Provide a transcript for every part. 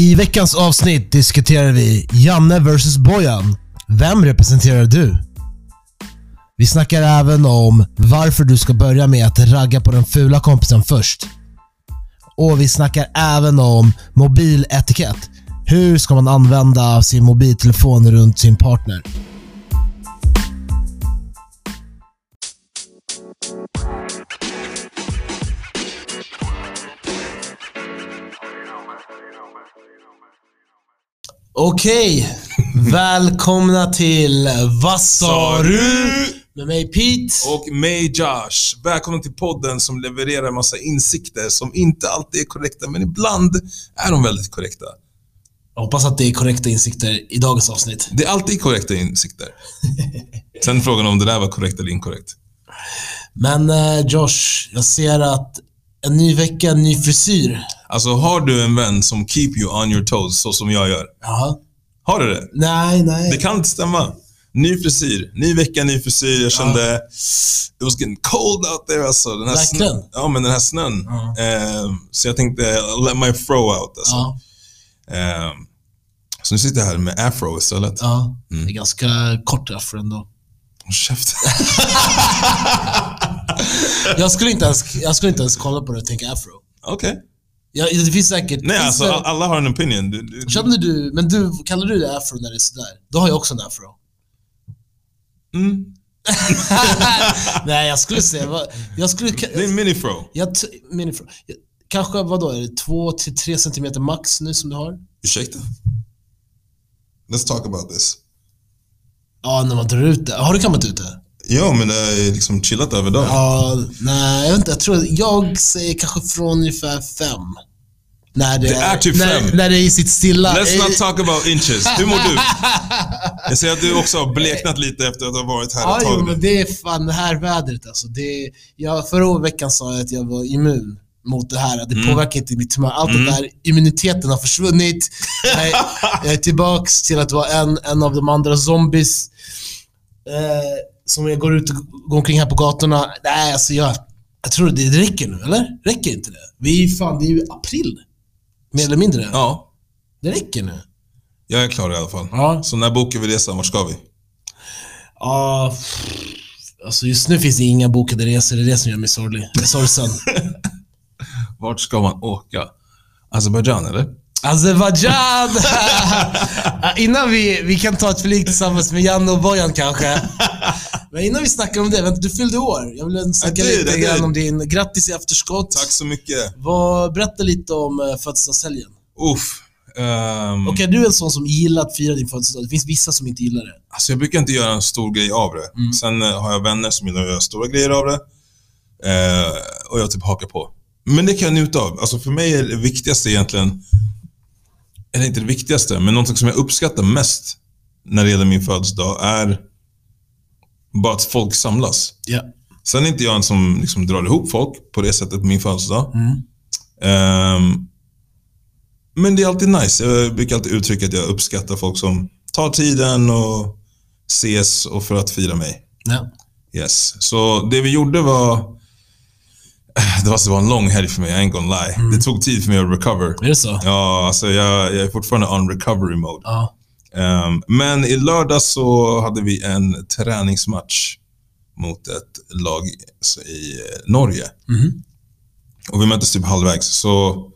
I veckans avsnitt diskuterar vi Janne vs Bojan. Vem representerar du? Vi snackar även om varför du ska börja med att ragga på den fula kompisen först. Och vi snackar även om mobiletikett. Hur ska man använda sin mobiltelefon runt sin partner? Okej, välkomna till Vad sa du? Med mig Pete. Och mig Josh. Välkommen till podden som levererar en massa insikter som inte alltid är korrekta, men ibland är de väldigt korrekta. Jag hoppas att det är korrekta insikter i dagens avsnitt. Det är alltid korrekta insikter. Sen frågan om det där var korrekt eller inkorrekt. Men eh, Josh, jag ser att en ny vecka, en ny frisyr. Alltså, har du en vän som keep you on your toes, så som jag gör? Ja. Har du det? Nej, nej. Det kan inte stämma. Ny frisyr, ny vecka, ny frisyr. Jag kände, it was getting cold out there alltså. Den här Verkligen. snön, ja, men den här snön. Ja. Eh, så jag tänkte, let my fro out alltså. Ja, Eh, så nu sitter jag här med afro istället. ja. Mm. Det är ganska kort afro ändå. Håll käften. Jag skulle inte ens, jag skulle inte ens kolla på det och tänka afro. Okej. Ja, det finns säkert... Nej, alltså det- all- alla har en opinion. Du, du, Känner du, men du, kallar du det afro när det är sådär? Då har jag också en afro. mm, Nej, jag skulle säga... Jag skulle... det är en minifro. Jag, minifro, jag, kanske, vadå, är det två till tre centimeter max nu som du har? Ursäkta? Let's talk about this. Ja, när man drar ut det. Har du kammat ut det? Ja, men det är liksom chillat över dagen. Ja, nej, jag vet inte. Jag tror, jag säger kanske från ungefär fem. När det, Det är typ när, fem. När det är i sitt stilla. Let's not talk about inches. Hur mår du? Jag ser att du också har bleknat lite efter att ha varit här Ja, ett jo, tag men nu. det är fan det här vädret alltså. Det jag, förra veckan sa jag att jag var immun mot det här. Det Mm. påverkar inte mitt humör. Allt det där, immuniteten har försvunnit. Jag är, jag är tillbaks till att vara en, en av de andra zombies. Eh, som jag går ut och går omkring här på gatorna. Nej, alltså jag, jag tror det, räcker nu, eller? Räcker inte det? Vi är fan, det är ju april. Mer eller mindre. Ja, Det räcker nu. jag är klar i alla fall. Ja. Så när bokar vi resan? Vart ska vi? Ja, alltså just nu finns det inga bokade resor. Det är det som gör mig sorglig. sorgsen. Vart ska man åka? Azerbajdzjan, eller? Azerbajdzjan! Ja, innan vi, vi kan ta ett flyg tillsammans med Janne och Bojan kanske. Men innan vi snackar om det, vänta, du fyllde år. Jag vill snacka did, lite grann om din... Grattis i efterskott. Tack så mycket. Vad, berätta lite om uh, födelsedagshelgen. Uff. ehm, Och är du en sån som gillar att fira din födelsedag? Det finns vissa som inte gillar det. Alltså jag brukar inte göra en stor grej av det. Mm. Sen eh, har jag vänner som gillar att göra stora grejer av det. Eh, och jag typ hakar på. Men det kan jag njuta av. Alltså för mig är det viktigaste egentligen, eller inte det viktigaste, men någonting som jag uppskattar mest när det gäller min födelsedag är bara att folk samlas. Ja. Sen är inte jag en som liksom drar ihop folk på det sättet på min födelsedag. Mm. Ehm, men det är alltid nice. Jag brukar alltid uttrycka att jag uppskattar folk som tar tiden och ses och för att fira mig. ja. Yes. Så det vi gjorde var... Det var, det var en lång helg för mig, I ain't gonna lie. Det tog tid för mig att recover. Är det så? Ja, alltså jag, jag är fortfarande on recovery mode. Ja. Ehm, men i lördag så hade vi en träningsmatch mot ett lag i eh, Norge. Mhm. Och vi möttes typ halvvägs. Så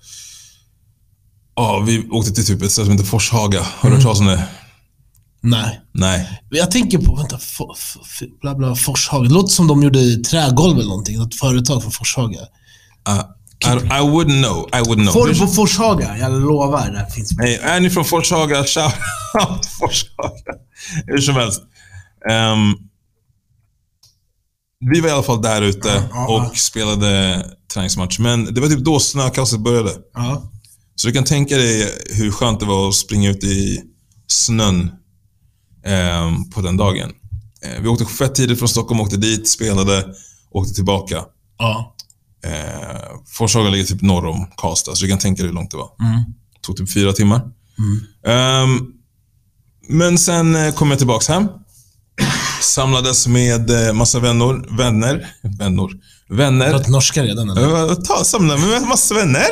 ja, vi åkte till typ ett ställe som heter Forshaga. Har du hört talas om det? Nej. Nej. Jag tänker på, vänta, for, for, bla bla, Forshaga. Det låter som de gjorde trägolv eller någonting. Något företag från Forshaga. Uh, I, I wouldn't know. I wouldn't know. Hur- på Forshaga? Jag lovar, det här finns Nej, är ni från Forshaga? Shout out Forshaga. Hur som helst. Ehm, vi var i alla fall där ute ja, ja. och spelade träningsmatch. Men det var typ då snökaoset började. Ja. Så du kan tänka dig hur skönt det var att springa ut i snön ehm, på den dagen. Eh, vi åkte fett tidigt från Stockholm, åkte dit, spelade, åkte tillbaka. Ja. Eh, Forshaga ligger typ norr om Karlstad, så du kan tänka dig hur långt det var. Mm. tog typ fyra timmar. Ehm, men sen eh, kom jag tillbaks hem. Samlades med eh, massa vänner. Vänner? Vänner? Du Vänner. ett norska redan eller? Ta, samlade med massa vänner.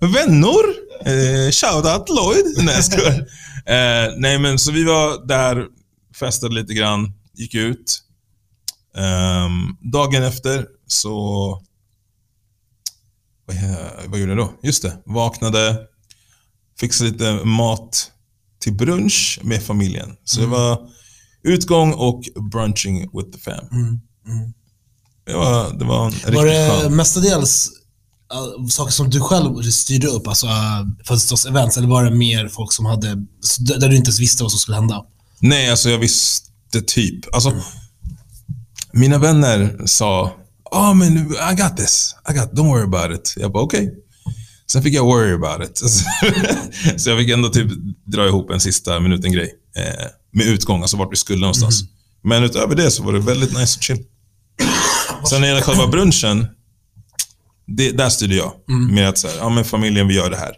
Vänner. Eh, Shoutout Lloyd. Nej, jag skojar. eh, Nej, men så vi var där, festade lite grann, gick ut. Ehm, dagen efter så... Vad, gjorde jag då? Just det, vaknade, fixade lite mat till brunch med familjen. Så det var utgång och brunching with the fam. Det, var, det var en riktigt Var det skön. mestadels uh, saker som du själv styrde upp, alltså uh, födelsedagsevents, eller var det mer folk som hade, där där du inte ens visste vad som skulle hända? Nej, alltså jag visste typ. Alltså, mina vänner sa, oh men I got this. I got, don't worry about it. Jag bara, okej. Sen fick jag worry about it. så jag fick ändå typ dra ihop en sista minuten-grej. Eh, med utgång, alltså vart vi skulle någonstans. Men utöver det så var det väldigt nice och chill. Sen när det gäller själva brunchen, det, där styrde jag. Med att så här, ja men familjen, vi gör det här.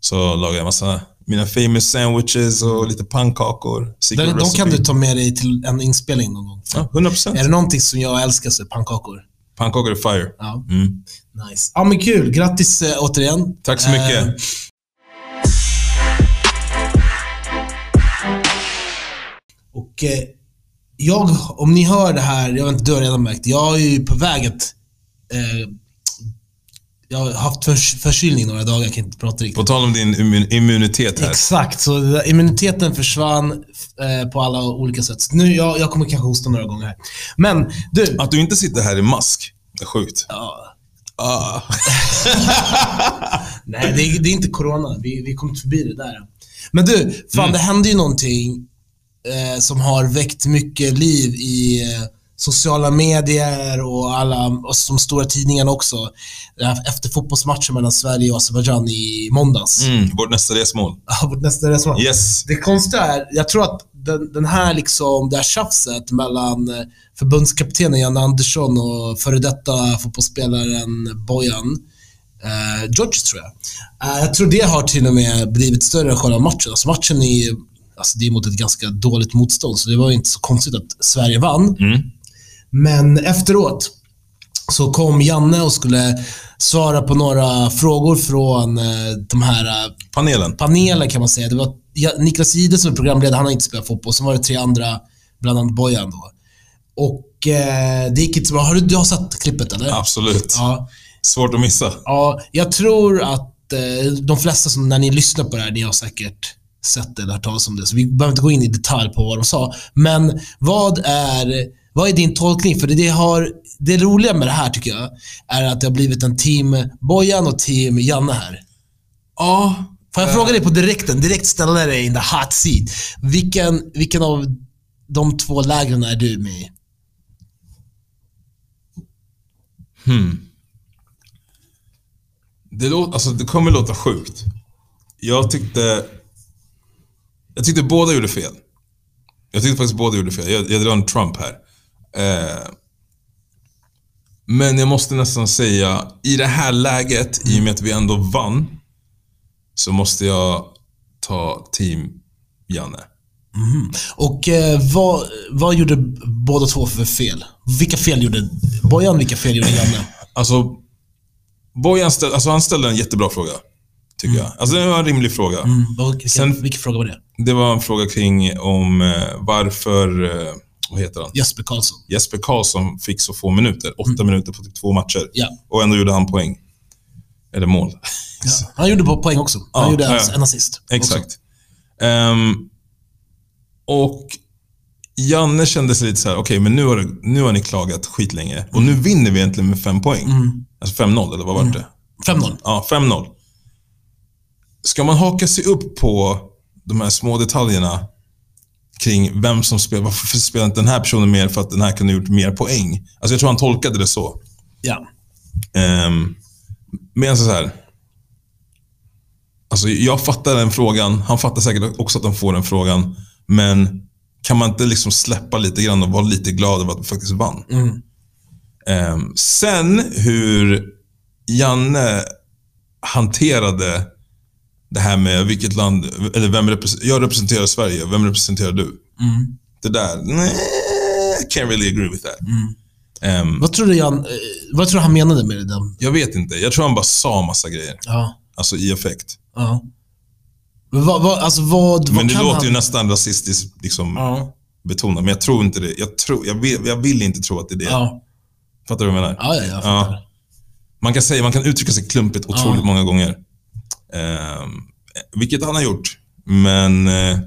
Så lagade jag massa, mina famous sandwiches och lite pannkakor. De, de kan du ta med dig till en inspelning någon gång. Ja, 100%. Är det någonting som jag älskar så är pannkakor. Pannkakor är fire. Ja, Mm. nice. Ja, men kul. Grattis eh, återigen. Tack så mycket. Eh, Och eh, jag, om ni hör det här, jag vet inte, du har redan märkt, jag är ju på väg att... Jag har haft förs- förkylning några dagar, jag kan inte prata riktigt. På tal om din immun- immunitet här. Exakt, så det immuniteten försvann eh, på alla olika sätt. Så Nu, jag, jag kommer kanske hosta några gånger här. Men du, Att du inte sitter här i mask är sjukt. ja, Ah. nej det är, det är inte corona. Vi, vi kom förbi det där. Men du, fan Mm. det hände ju någonting eh, som har väckt mycket liv i eh, sociala medier och alla, och de stora tidningarna också. Efter fotbollsmatchen mellan Sverige och Azerbajdzjan i måndags. Mm, vårt nästa resmål. Ja, vårt nästa resmål. Yes. Det konstiga är, jag tror att den, den här liksom, det här tjafset mellan eh, förbundskaptenen Janne Andersson och före detta fotbollsspelaren Bojan eh, George tror jag. Eh, jag tror det har till och med blivit större än själva matchen. Alltså matchen är alltså det är mot ett ganska dåligt motstånd, så det var ju inte så konstigt att Sverige vann. Mm. Men efteråt så kom Janne och skulle svara på några frågor från eh, de här eh, Panelen. panelen kan man säga. Det var Niklas Jihde som är programledare, han har inte spelat fotboll. Sen var det tre andra, bland annat Bojan då. Och eh, det gick inte så bra. Har du, du har sett klippet eller? Absolut. Ja. Svårt att missa. ja. Jag tror att eh, de flesta som, när ni lyssnar på det här, ni har säkert sett det eller hört talas om det. Så vi behöver inte gå in i detalj på vad de sa. Men vad är, vad är din tolkning? För det, har, det roliga med det här tycker jag, är att det har blivit en team Bojan och team Janne här. Ja. Får jag fråga dig på direkten, direkt ställa dig in the hot seat. Vilken, vilken av de två lägren är du med i? Hmm. Det, låter, alltså, det kommer låta sjukt. Jag tyckte... Jag tyckte båda gjorde fel. Jag tyckte faktiskt båda gjorde fel. Jag, jag drar en Trump här. Eh, men jag måste nästan säga, i det här läget, i och med att vi ändå vann, så måste jag ta team Janne. Och eh, vad, vad gjorde båda två för fel? Vilka fel gjorde Bojan, vilka fel gjorde Janne? Alltså, Bojan ställ, alltså han ställde en jättebra fråga. Tycker jag. Alltså det var en rimlig fråga. Mm, vilken, Sen- vilken fråga var det? Det var en fråga kring om eh, varför, eh, vad heter han? Jesper Karlsson. Jesper Karlsson fick så få minuter. Åtta minuter på typ två matcher. Ja. Och ändå gjorde han poäng. Eller mål. ja. Han gjorde poäng också. Han Ja, gjorde ja, en assist. Exakt. Ehm, och Janne kände sig lite så här: okej men nu har, det- nu har ni klagat skitlänge. Och nu vinner vi egentligen med fem poäng. Mm. Alltså 5-0, eller vad var det? 5-0. Ja, 5-0. Ska man haka sig upp på de här små detaljerna kring vem som spelar, varför spelar inte den här personen mer för att den här kunde ha gjort mer poäng? Alltså jag tror han tolkade det så. Ja. Um, men så här. Alltså jag fattar den frågan, han fattar säkert också att han får den frågan. Men kan man inte liksom släppa lite grann och vara lite glad över att vi faktiskt vann? Mm. Ehm, sen hur Janne hanterade det här med vilket land, eller vem represen- jag representerar Sverige, vem representerar du? Mm. Det där, nej, can't really agree with that. Ehm, Vad tror du Jan, eh, vad tror han menade med det? Där? jag vet inte, jag tror han bara sa massa grejer. Ja. Alltså i effekt. Ja. Men vad, vad, alltså vad, Men det låter han... ju nästan rasistiskt liksom, Ja. betonat, men jag tror inte det. Jag, tror, jag, vill, jag vill inte tro att det är det. Ja. Fattar du vad jag menar? Ja, ja, jag fattar. Man kan säga, man kan uttrycka sig klumpigt otroligt Ja. många gånger. Ehm, vilket han har gjort. Men eh,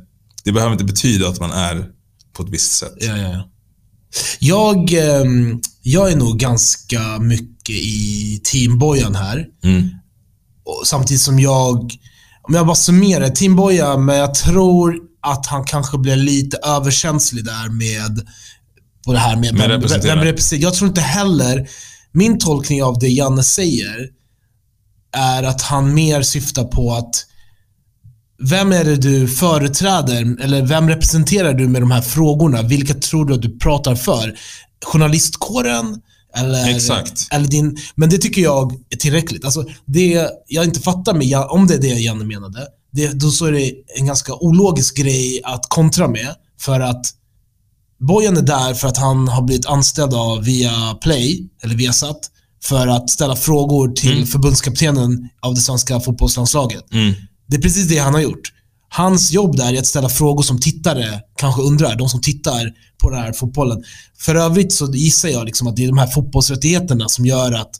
det behöver inte betyda att man är på ett visst sätt. Ja, ja, ja. Jag, ehm, jag är nog ganska mycket i teambojan här. Mm. Samtidigt som jag, om jag bara summerar, teamboja, men jag tror att han kanske blir lite överkänslig där med på det här med, Med vem, vem representerar. Jag tror inte heller, min tolkning av det Janne säger är att han mer syftar på att vem är det du företräder, eller vem representerar du med de här frågorna? Vilka tror du att du pratar för? Journalistkåren? Eller, Exakt. Eller din, men det tycker jag är tillräckligt. Alltså, det jag inte fattar med, om det är det Janne menade, det, då så är det en ganska ologisk grej att kontra med. För att Bojan är där för att han har blivit anställd av via Play, eller Viasat, för att ställa frågor till Mm. förbundskaptenen av det svenska fotbollslandslaget. Mm. Det är precis det han har gjort. Hans jobb där är att ställa frågor som tittare kanske undrar. De som tittar på den här fotbollen. För övrigt så gissar jag liksom att det är de här fotbollsrättigheterna som gör att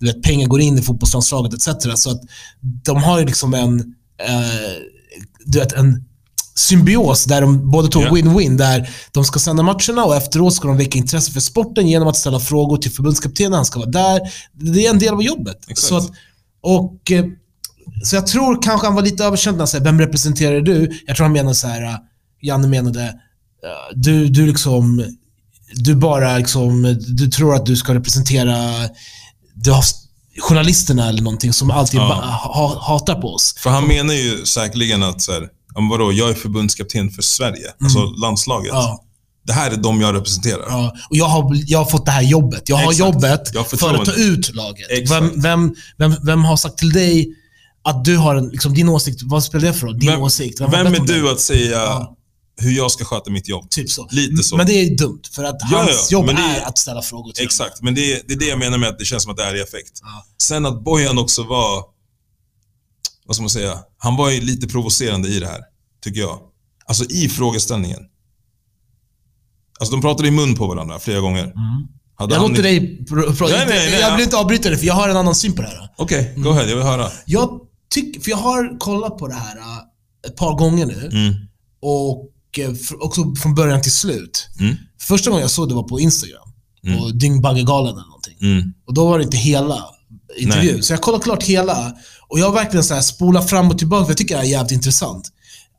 du vet, pengar går in i fotbollslandslaget etc. Så att de har ju liksom en, eh, du vet, en symbios där de båda Ja. win-win. Där de ska sända matcherna och efteråt ska de väcka intresse för sporten genom att ställa frågor till förbundskaptenen. Han ska vara där. Det är en del av jobbet. Exakt. Så, att, och, eh, så jag tror kanske han var lite överkänd när han sa “Vem representerar du?” Jag tror han menade så här. eh, Janne menade eh, du, du liksom, du bara liksom, du tror att du ska representera du har, journalisterna eller någonting som alltid Ja. hatar på oss. För han menar ju säkerligen att, så här, om vadå, jag är förbundskapten för Sverige, alltså landslaget. Mm. Ja. Det här är de jag representerar. Ja, och jag har, jag har fått det här jobbet. Jag har Exakt. jobbet Jag för att ta ut laget. Vem, vem, vem, vem har sagt till dig att du har en, liksom, din åsikt? Vad spelar det för roll? Din Vem, åsikt? vem bett är du att säga Ja. hur jag ska sköta mitt jobb? Typ så. Lite så. Men det är dumt, för att Ja, hans ja, jobb men det är att ställa frågor till. Exakt, men det är, det är det jag menar med att det känns som att det är i effekt. Ja. Sen att Bojan också var, vad ska man säga, han var ju lite provocerande i det här, tycker jag. Alltså i frågeställningen. Alltså de pratade i mun på varandra flera gånger. Hade Jag låter dig... Pro, Nej, nej, nej, jag ja. vill inte avbryta dig, för jag har en annan syn på det här. Okej, Mm. go ahead, jag vill höra. Jag tycker, för jag har kollat på det här äh, ett par gånger nu. Mm. Och eh, också från början till slut. Mm. Första gången jag såg det var på Instagram. Mm. På Dyngbaggegalan eller någonting. Mm. Och då var det inte hela intervjun. Nej. Så jag kollade klart hela. Och jag har verkligen så här spolat fram och tillbaka, för jag tycker det här är jävligt intressant.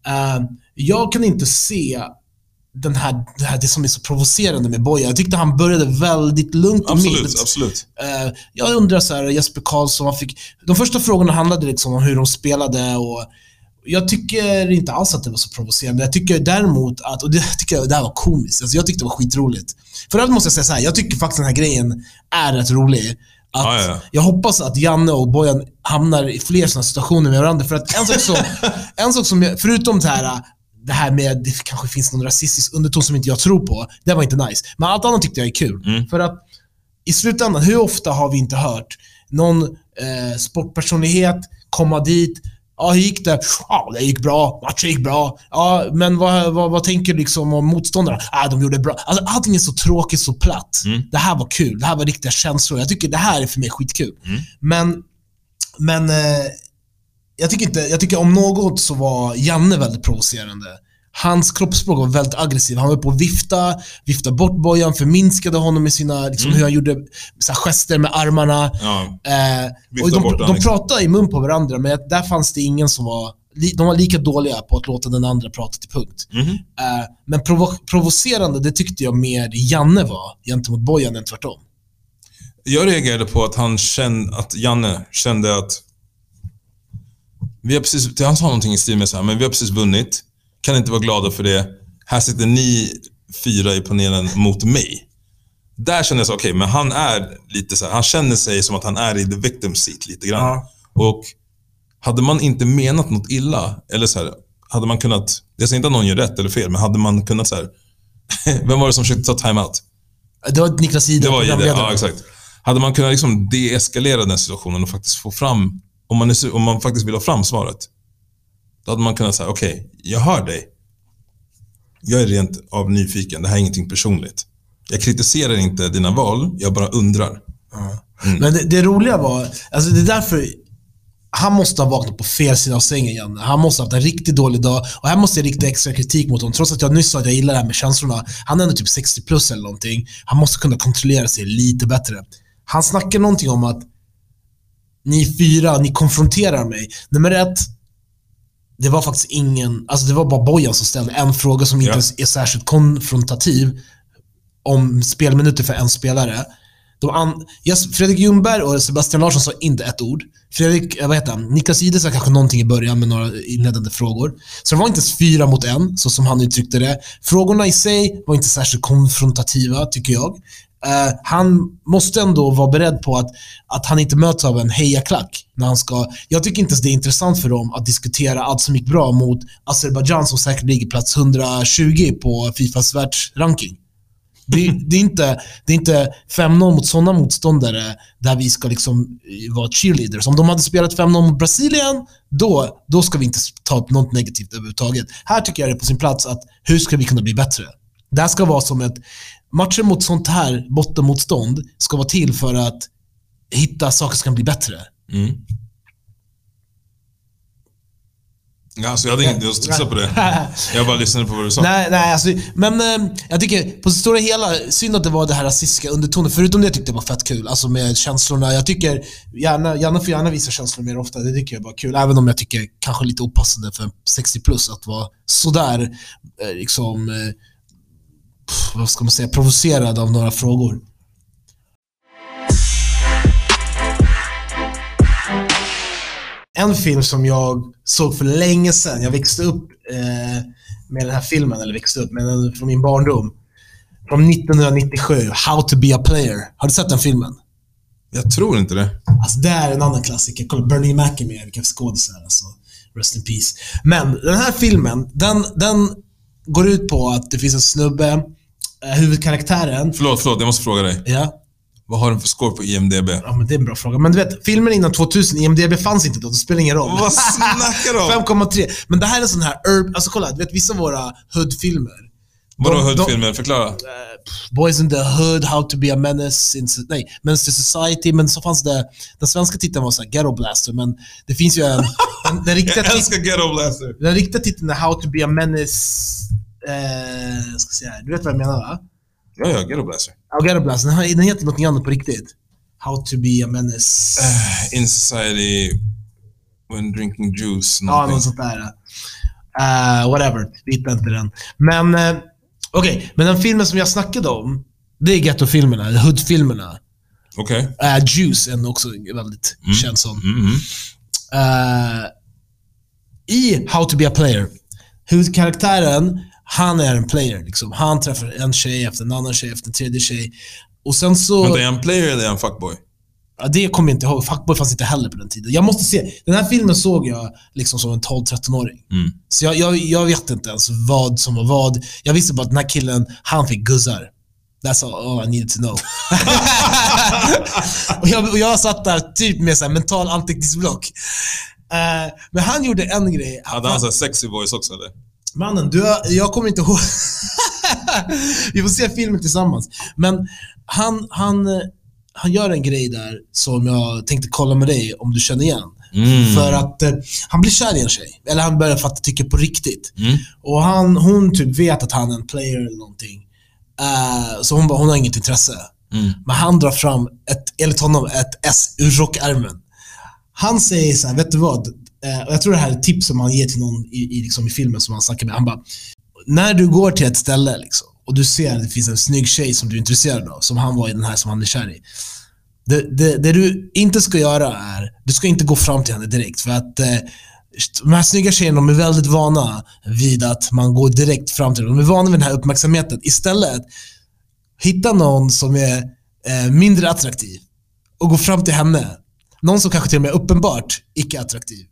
Eh, jag kan inte se den här, det, här, det som är så provocerande med Boja. Jag tyckte han började väldigt lugnt och Absolut, milt. absolut. Eh, jag undrar så här, Jesper Karlsson, han fick, de första frågorna handlade liksom om hur de spelade och jag tycker inte alls att det var så provocerande. Jag tycker däremot att, och det tycker jag det här var komiskt, alltså jag tyckte det var skitroligt. För övrigt måste jag säga så här, jag tycker faktiskt den här grejen är rätt rolig. Att Ja, ja, ja. Jag hoppas att Janne och Bojan hamnar i fler sådana situationer med varandra. För att en sak som, en sak som jag, förutom det här, det här med det kanske finns någon rasistisk underton som inte jag tror på, det var inte nice. Men allt annat tyckte jag är kul. Mm. För att i slutändan, hur ofta har vi inte hört någon eh, sportpersonlighet komma dit Ja, hur gick det? Ja, det gick bra. Matchen gick bra. Ja, men vad, vad, vad tänker du liksom om motståndarna? Ja, de gjorde bra. Alltså, allting är så tråkigt, så platt. Mm. Det här var kul. Det här var riktiga känslor. Jag tycker det här är för mig skitkul. Mm. Men, men eh, jag, tycker inte, jag tycker om något så var Janne väldigt provocerande. Hans kroppsspråk var väldigt aggressiv. Han var på att vifta, vifta bort Bojan, förminskade honom med sina, liksom, Mm. hur han gjorde så gester med armarna. Ja, Eh, och de, han, de liksom. pratade i mun på varandra, men där fanns det ingen som var... De var lika dåliga på att låta den andra prata till punkt. Mhm. Eh, men provo provocerande, det tyckte jag mer Janne var gentemot Bojan än tvärtom. Jag reagerade på att han kände, att Janne kände att vi har precis, han sa någonting i stil med så här, men vi har precis vunnit. Kan inte vara glada för det. Här sitter ni fyra i panelen mot mig. Där kände jag så, okej, men han är lite så här, han känner sig som att han är i the victim seat lite grann. Ja. Och hade man inte menat något illa, eller så här, hade man kunnat, jag säger inte att någon gör rätt eller fel, men hade man kunnat så här, vem var det som försökte ta timeout? Det var Niklas Ide, Det var programledaren. ja exakt. Hade man kunnat liksom deeskalera den situationen och faktiskt få fram om man, är, om man faktiskt vill ha fram svaret, då hade man kunnat säga, okej, jag hör dig. Jag är rent av nyfiken, det här är ingenting personligt. Jag kritiserar inte dina val, jag bara undrar. Men det, det roliga var, alltså det är därför han måste ha vaknat på fel sida av sängen, Janne. Han måste ha haft en riktigt dålig dag. Och här måste jag rikta extra kritik mot honom. Trots att jag nyss sa att jag gillar det här med känslorna. Han är ändå typ 60 plus eller någonting. Han måste kunna kontrollera sig lite bättre. Han snackar någonting om att ni fyra, ni konfronterar mig. Nummer ett, det var faktiskt ingen, alltså det var bara Bojan som ställde en fråga som inte ens är särskilt konfrontativ om spelminuter för en spelare. De an, yes, Fredrik Ljungberg och Sebastian Larsson sa inte ett ord. Fredrik, eh, vad heter han? Niklas Ide sa kanske någonting i början med några inledande frågor. Så det var inte ens fyra mot en, så som han uttryckte det. Frågorna i sig var inte särskilt konfrontativa, tycker jag. Eh, han måste ändå vara beredd på att, att han inte möts av en hejaklack. När han ska, jag tycker inte ens det är intressant för dem att diskutera allt som gick bra mot Azerbajdzjan som säkert ligger plats 120 på Fifas världsranking. Det, det, är inte, det är inte 5-0 mot sådana motståndare där vi ska liksom eh, vara cheerleaders. Om de hade spelat 5-0 mot Brasilien, då, då ska vi inte ta upp något negativt överhuvudtaget. Här tycker jag det är på sin plats att hur ska vi kunna bli bättre? Det här ska vara som ett... Matcher mot sånt här bottenmotstånd ska vara till för att hitta saker som kan bli bättre. Mm. Alltså jag hade inget att studsa på det. Jag bara lyssnade på vad du sa. Nej, nej alltså, men eh, jag tycker på det stora hela, synd att det var det här rasistiska undertonen. Förutom det jag tyckte det var fett kul, alltså med känslorna. Jag tycker, gärna, Janne får gärna visa känslor mer ofta, det tycker jag bara kul. Även om jag tycker kanske lite opassande för 60 plus att vara sådär, eh, liksom, eh, vad ska man säga, provocerad av några frågor. En film som jag såg för länge sedan, jag växte upp eh, med den här filmen, eller växte upp med den från min barndom. Från 1997, How to be a player. Har du sett den filmen? Jag tror inte det. Alltså det är en annan klassiker. Kolla, Bernie Mac är med, vilka skådisar alltså. Rest in peace. Men den här filmen, den, den går ut på att det finns en snubbe, huvudkaraktären, Förlåt, förlåt. Jag måste fråga dig. ja, Vad har den för score på IMDB? Ja, men det är en bra fråga. Men du vet, filmen innan 2000, IMDB fanns inte då, det spelar ingen roll. Vad snackar du om? 5,3. Men det här är sån här urb... Alltså kolla, du vet vissa av våra hood-filmer. Vadå hood-filmer? Förklara. eh, Boys in the Hood, How to be a menace in... Nej, Menace to Society. Men så fanns det... Den svenska titeln var så här, Ghetto Blaster, men det finns ju en... Den, den, riktiga, Jag älskar Ghetto Blaster. den riktiga titeln är How to be a menace... Eh, ska se här. Du vet vad jag menar va? Ja, ja, Ghetto Blaster. Ja, Ghetto Blaster. Den, den heter något annat på riktigt. How to be a menace... In society, when drinking juice. Ja, någonting. något sånt där. Uh, whatever, vi hittar inte den. Men, eh, okej, men den filmen som jag snackade om, det är ghetto-filmerna, hood-filmerna. Okej. Uh, Juice är också väldigt känd sån. Mm, mm. Eh, I How to be a player, huvudkaraktären, han är en player. Liksom. Han träffar en tjej efter en annan tjej efter en tredje tjej. Och sen så... Vänta, är han player eller är han fuckboy? Ja, det kommer jag inte ihåg. Fuckboy fanns inte heller på den tiden. Jag måste se. Den här filmen såg jag liksom som en 12-13-åring. Mm. Så jag, jag, jag vet inte ens vad som var vad. Jag visste bara att den här killen, han fick guzzar. That's all, all I needed to know. och, jag, och jag satt där typ med så här mental anteckningsblock. Eh, men han gjorde en grej. Hade han här sexy voice också eller? Mannen, du, har- jag kommer inte ihåg. Vi får se filmen tillsammans. Men han, han, han gör en grej där som jag tänkte kolla med dig om du känner igen. Mm. För att eh, han blir kär i en tjej. Eller han börjar fatta tycke på riktigt. Mm. Och han, hon typ vet att han är en player eller någonting. Eh, så hon bara, hon har inget intresse. Mm. Men han drar fram, ett, enligt honom, ett S ur rockärmen. Han säger så här, vet du vad? Eh, och jag tror det här är ett tips som han ger till någon i, i, liksom i filmen som han snackar med. Han bara, när du går till ett ställe liksom, och du ser att det finns en snygg tjej som du är intresserad av, som han var i den här som han är kär i. Det, det, det du inte ska göra är, du ska inte gå fram till henne direkt. För att eh, de här snygga tjejerna de är väldigt vana vid att man går direkt fram till dem. De är vana vid den här uppmärksamheten. Istället, hitta någon som är eh, mindre attraktiv och gå fram till henne. Någon som kanske till och med är uppenbart icke-attraktiv.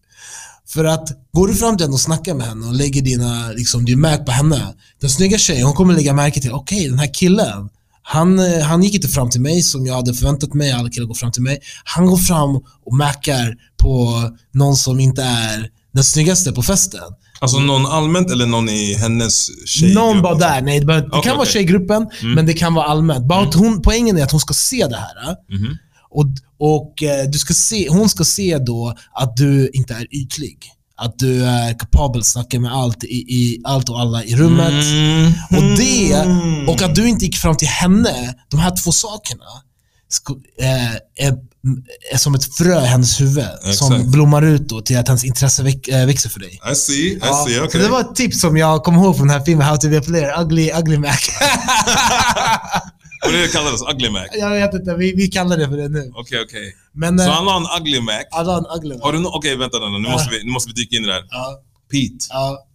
För att går du fram till henne och snackar med henne och lägger dina, liksom, din märk på henne. Den snygga tjejen, hon kommer lägga märke till, okej den här killen, Han, eh, han gick inte fram till mig som jag hade förväntat mig, alla killar går fram till mig. Han går fram och mackar på någon som inte är den snyggaste på festen. Alltså någon allmänt eller någon i hennes tjejgrupp? Någon bara där. Nej, det, det Okej, kan vara okej. tjejgruppen, Mm. men det kan vara allmänt. Bara att hon, poängen är att hon ska se det här. eh. Och, och eh, du ska se, hon ska se då att du inte är ytlig. Att du är kapabel att snacka med allt, i, i, allt och alla i rummet. Mm. Och det, och att du inte gick fram till henne, de här två sakerna, eh, är, är som ett frö i hennes huvud som Exakt. blommar ut då till att hennes intresse eh, växer för dig. I see, I Ja, see, Så okej. det var ett tips som jag kom ihåg från den här filmen, How to be a player, Ugly, ugly Mac. Och det kallades Ugly Mac? jag vet inte, vi, vi kallar det för det nu. Okej, okej. Men Så eh, han har en Ugly Mac. alla har en ugly Mac. Har du no Okej, vänta nu. Nu måste, vi, nu måste vi dyka in i det här. Ja, Pete, ja.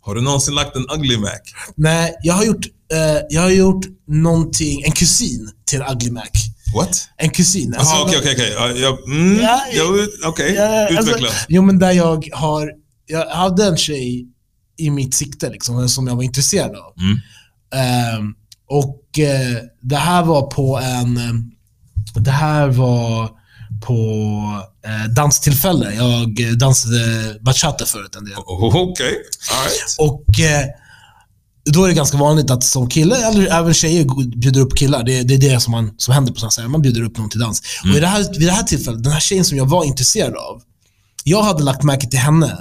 har du någonsin lagt en Ugly Mac? Nej, jag har gjort, eh, jag har gjort någonting, en kusin till en ugly Mac. What? En kusin. Jaha, Alltså, okej, okej, okej. Mm, Ja, Ja, alltså, utveckla. jo men där jag har, jag hade en tjej i mitt sikte liksom, som jag var intresserad av. Mm. Ehm, och eh, det här var på en, eh, det här var på eh, danstillfälle. Jag dansade bachata förut en del. Okej, alright. Och eh, då är det ganska vanligt att som kille, eller även tjejer, bjuder upp killar. Det, det är det som, man, som händer på sådana ställen. Man bjuder upp någon till dans. Och i det här, vid det här tillfället, den här tjejen som jag var intresserad av, jag hade lagt märke till henne.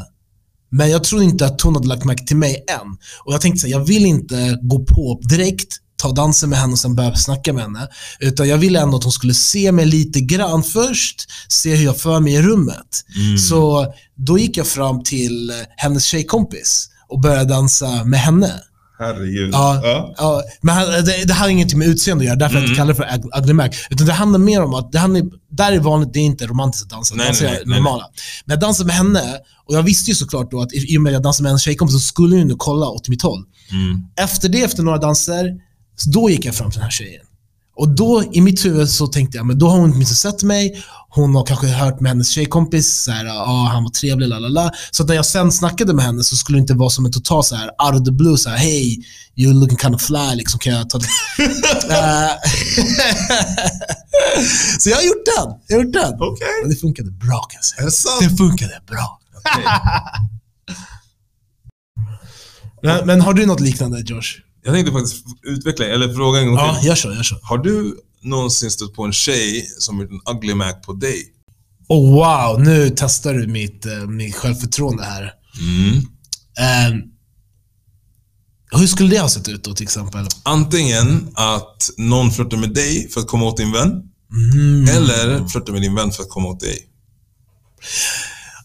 Men jag tror inte att hon hade lagt märke till mig än. Och jag tänkte så här, jag vill inte gå på direkt, ta dansen med henne och sen börja snacka med henne. Utan jag ville ändå att hon skulle se mig lite grann först, se hur jag för mig i rummet. Mm. Så då gick jag fram till hennes tjejkompis och började dansa med henne. Herregud. Ja, Ja. ja. men det, det har ingenting med utseende att göra, därför jag Mm. inte kallar det för ug- ugly Mac. Utan det handlar mer om att, det handlar, där är vanligt, det är inte romantiskt att dansa. Nej, dansa nej, nej, nej, normala. Men jag dansade med henne, och jag visste ju såklart då att i och med att jag dansade med hennes tjejkompis så skulle hon ju kolla åt mitt håll. Mm. Efter det, efter några danser, så då gick jag fram till den här tjejen. Och då i mitt huvud så tänkte jag, men då har hon åtminstone sett mig. Hon har kanske hört med hennes tjejkompis, så här, ah, han var trevlig, la la la. Så när jag sen snackade med henne så skulle det inte vara som en total så här, out of the blue, så här, hey, you're looking kind of fly, liksom, kan jag ta det? Eh, så jag har gjort den. Jag har gjort den. Okej. Och det funkade bra kan jag säga. Är det sant? Det funkade bra. Okej. Men, men har du något liknande, Josh? Jag tänkte faktiskt utveckla, eller fråga en gång Ja, till. gör så, gör så. Har du någonsin stött på en tjej som gjort en ugly mac på dig? Oh, wow, nu testar du mitt, eh, mitt självförtroende här. Mm. Ehm, hur skulle det ha sett ut då till exempel? Antingen att någon flörtar med dig för att komma åt din vän, Mm. eller flörtar med din vän för att komma åt dig.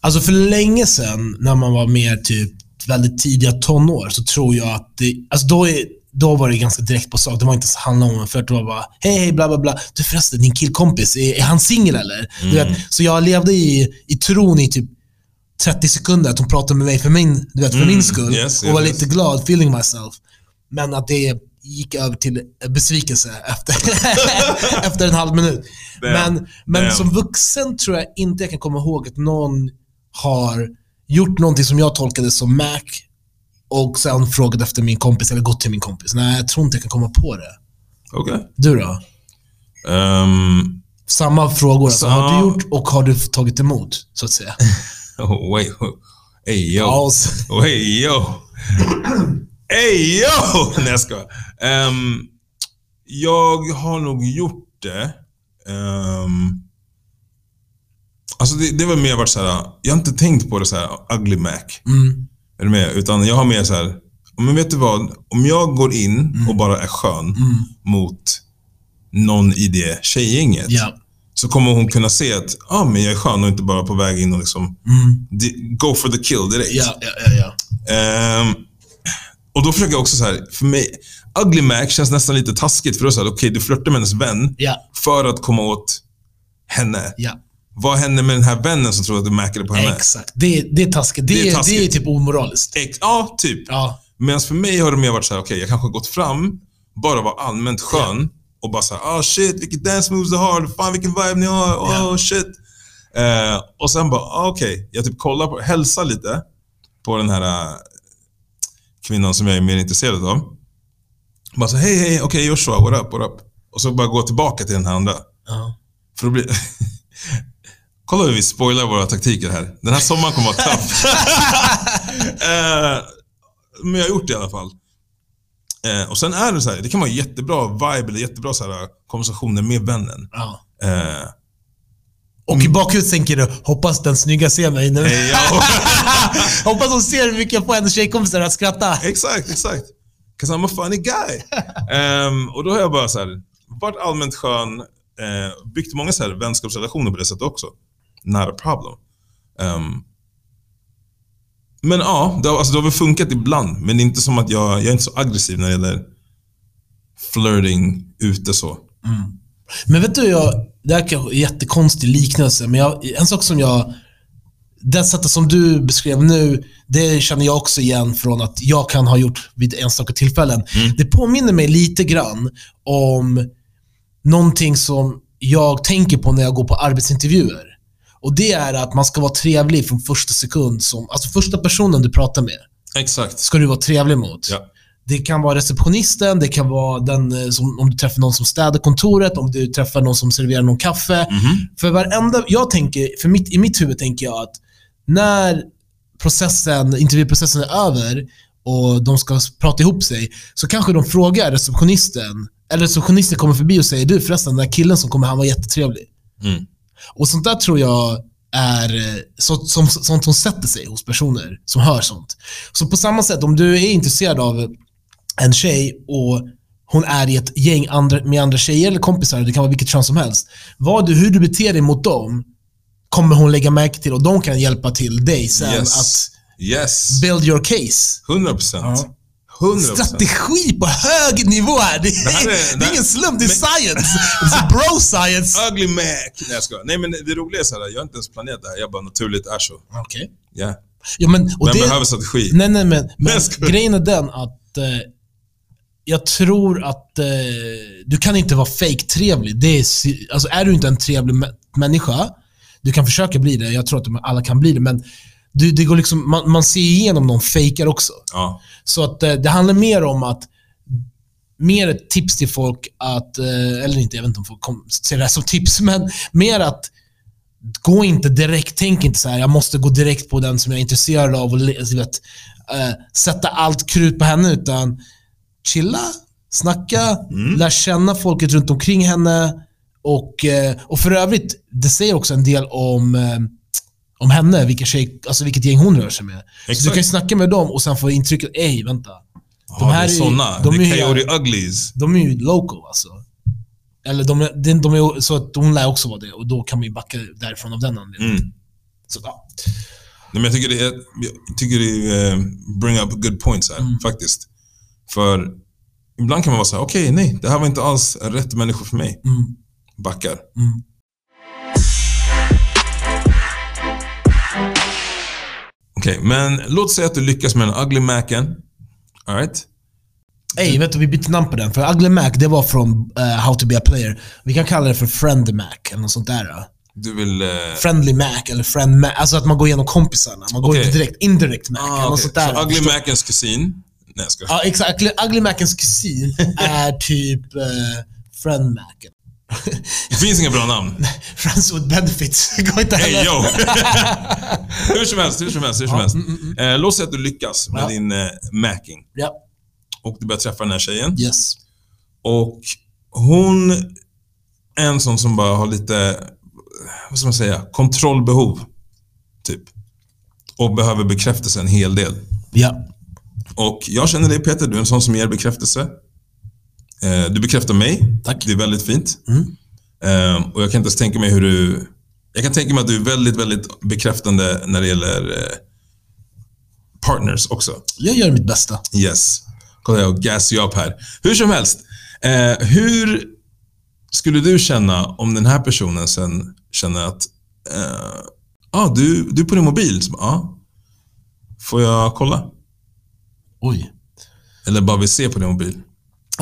Alltså för länge sedan, när man var mer typ väldigt tidiga tonår, så tror jag att det, alltså då, är, då var det ganska direkt på sak. Det var inte så handla om en flört. Det var bara, hej, hej, bla, bla, bla. Du förresten, din killkompis, är, är han singel eller? Du vet, så jag levde i, i tron i typ 30 sekunder att hon pratade med mig för min, du vet, för Mm, min skull. yes, och var yes, lite glad, feeling myself. Men att det gick över till besvikelse efter, efter en halv minut. Damn. Men, men Damn. som vuxen tror jag inte jag kan komma ihåg att någon har gjort någonting som jag tolkade som Mac och sen frågat efter min kompis eller gått till min kompis. Nej, jag tror inte jag kan komma på det. Okej. Du då? Ehm, Samma frågor. Alltså, Så- har du gjort och har du tagit emot, så att säga? oh, wait. Hey yo. Paus. Oh, hey yo. hey yo! Nej jag skojar. Ehm, Jag har nog gjort det. Um, alltså det, det var mer varit såhär, jag har inte tänkt på det så här ugly Mac. Mm. Är du med? Utan jag har mer så här, men vet du vad? Om jag går in och bara är skön Mm. mot någon i det tjejgänget. Ja. Så kommer hon kunna se att ah, men jag är skön och inte bara på väg in och liksom Mm. go for the kill direkt. Ja, ja, ja. Ehm, och då försöker jag också så här, för mig, ugly Mac känns nästan lite taskigt för då säger okej du flörtar med hennes vän för att komma åt henne. Vad händer med den här vännen som tror att du mäkade på henne? Exakt. Det, det är taskigt. Det, Det är är, det taskigt. är typ omoraliskt. Ex- ja, typ. Ja. Medan för mig har det mer varit så här, okej, jag kanske har gått fram, bara vara allmänt skön och bara såhär, ah shit, vilka dance moves du har, fan vilken vibe ni har, oh Ja. shit. Eh, och sen bara, ah, okej, jag typ kollar på, hälsar lite på den här eh, kvinnan som jag är mer intresserad av. Bara så hej, hej, okej Joshua, what up, what up? Och så bara gå tillbaka till den här andra. Ja. För då blir... Kolla hur vi spoilar våra taktiker här. Den här sommaren kommer att vara tuff. Eh, men jag har gjort det i alla fall. Eh, och sen är det så här, det kan vara jättebra vibe eller jättebra så här, konversationer med vännen. Ja. Eh, Och i bakhuvudet tänker du, hoppas den snygga ser mig nu. ja, hoppas hon ser hur mycket jag får hennes tjejkompisar att skratta. exakt, exakt. 'Cause I'm a funny guy. Ehm, och då har jag bara så här, varit allmänt skön, eh, byggt många så här vänskapsrelationer på det sättet också. Not a problem. Ehm, men ja, det har, alltså, det har väl funkat ibland. Men det är inte som att jag, jag är inte så aggressiv när det gäller flirting ute så. Men vet du, jag, det här kan vara en jättekonstig liknelse, men jag, en sak som jag... Det sättet som du beskrev nu, det känner jag också igen från att jag kan ha gjort vid enstaka tillfällen. Det påminner mig lite grann om någonting som jag tänker på när jag går på arbetsintervjuer. Och Det är att man ska vara trevlig från första sekund. Som, alltså första personen du pratar med Exakt. ska du vara trevlig mot. Ja. Det kan vara receptionisten, det kan vara den eh, som, om du träffar någon som städar kontoret, om du träffar någon som serverar någon kaffe. För varenda, jag tänker, för mitt, i mitt huvud tänker jag att när processen, intervjuprocessen är över och de ska prata ihop sig, så kanske de frågar receptionisten, eller receptionisten kommer förbi och säger du förresten, den där killen som kommer, han var jättetrevlig. Mm. Och sånt där tror jag är eh, så, som, sånt som sätter sig hos personer som hör sånt. Så på samma sätt, om du är intresserad av en tjej och hon är i ett gäng andra, med andra tjejer eller kompisar, det kan vara vilket kön som helst. Vad du, hur du beter dig mot dem kommer hon lägga märke till och de kan hjälpa till dig sen Yes. att Yes. build your case. 100 procent. Ja. 100 Strategi på hög nivå här. Det är, Det här är- det det är här- ingen slump, det är men- science. It's bro science. Ugly Mac. Nej jag skojar. Nej men det roliga är så här, jag har inte ens planerat det här. Jag bara naturligt är så. Okej. Ja. Ja, men, och Vem det, behöver strategi? Nej, nej, men, men grejen är den att eh, jag tror att eh, du kan inte vara fake trevlig. Det är, alltså, är du inte en trevlig mä- människa, du kan försöka bli det, jag tror att alla kan bli det, men du, det går liksom, man, man ser igenom någon fejkar också. Ja. Så att eh, det handlar mer om att mer ett tips till folk att, eh, eller inte, jag vet inte om folk ser det här som tips, men mer att gå inte direkt, tänk inte så här, jag måste gå direkt på den som jag är intresserad av och alltså, vet, eh, sätta allt krut på henne, utan chilla, snacka, lär känna folket runt omkring henne. Och, och för övrigt, det säger också en del om, om henne, vilka tjej, alltså vilket gäng hon rör sig med. Så du kan ju snacka med dem och sen få intrycket, ej vänta. De här här det är såna. de är ju- Coyote Uglies. De är ju local alltså. Eller de, är- de, de är, så att hon lär också vara det och då kan man ju backa därifrån av den anledningen. Mm. Så, ja. Nej, men jag tycker det är, jag tycker det eh, bring up good points här, Mm. faktiskt. För ibland kan man vara så här: okej, nej, det här var inte alls rätt människor för mig. Mm. Backar. Mm. Okej, men låt säga att du lyckas med den ugly macen. Alright? Ey, vet du, vi bytte namn på den. För Ugly Mac, det var från eh, How to be a player. Vi kan kalla det för Friend Mac, eller något sånt där. då. Du vill... Eh, Friendly Mac, eller Friend Mac. Alltså att man går igenom kompisarna. Man går Okej. inte direkt. Indirect Mac, ah, okej. sånt där. Så ugly macens kusin. Nej, jag skojar. Ja, exakt. Ugly, Macens kusin är typ eh, Friend Mac. Det finns inga bra namn. Friends with benefits. Går inte Hey heller. yo! hur som helst, hur som helst, hur som helst. Eh, låt säga att du lyckas med mm, Ja. din eh, macking. Ja, Och du börjar träffa den här tjejen. yes. Och hon är en sån som bara har lite, vad ska man säga, kontrollbehov. Typ. Och behöver bekräftelse en hel del. Ja. Och jag känner dig Peter, du är en sån som ger bekräftelse. Eh, du bekräftar mig. Tack. Det är väldigt fint. Mm. Eh, och jag kan inte ens tänka mig hur du... Jag kan tänka mig att du är väldigt, väldigt bekräftande när det gäller eh, partners också. Jag gör mitt bästa. Yes. Kolla jag gas you up här. Hur som helst. Hur skulle du känna om den här personen sen känner att ah, du, du är på din mobil? Ja. Ah, får jag kolla? Oj. Eller bara vill se på din mobil?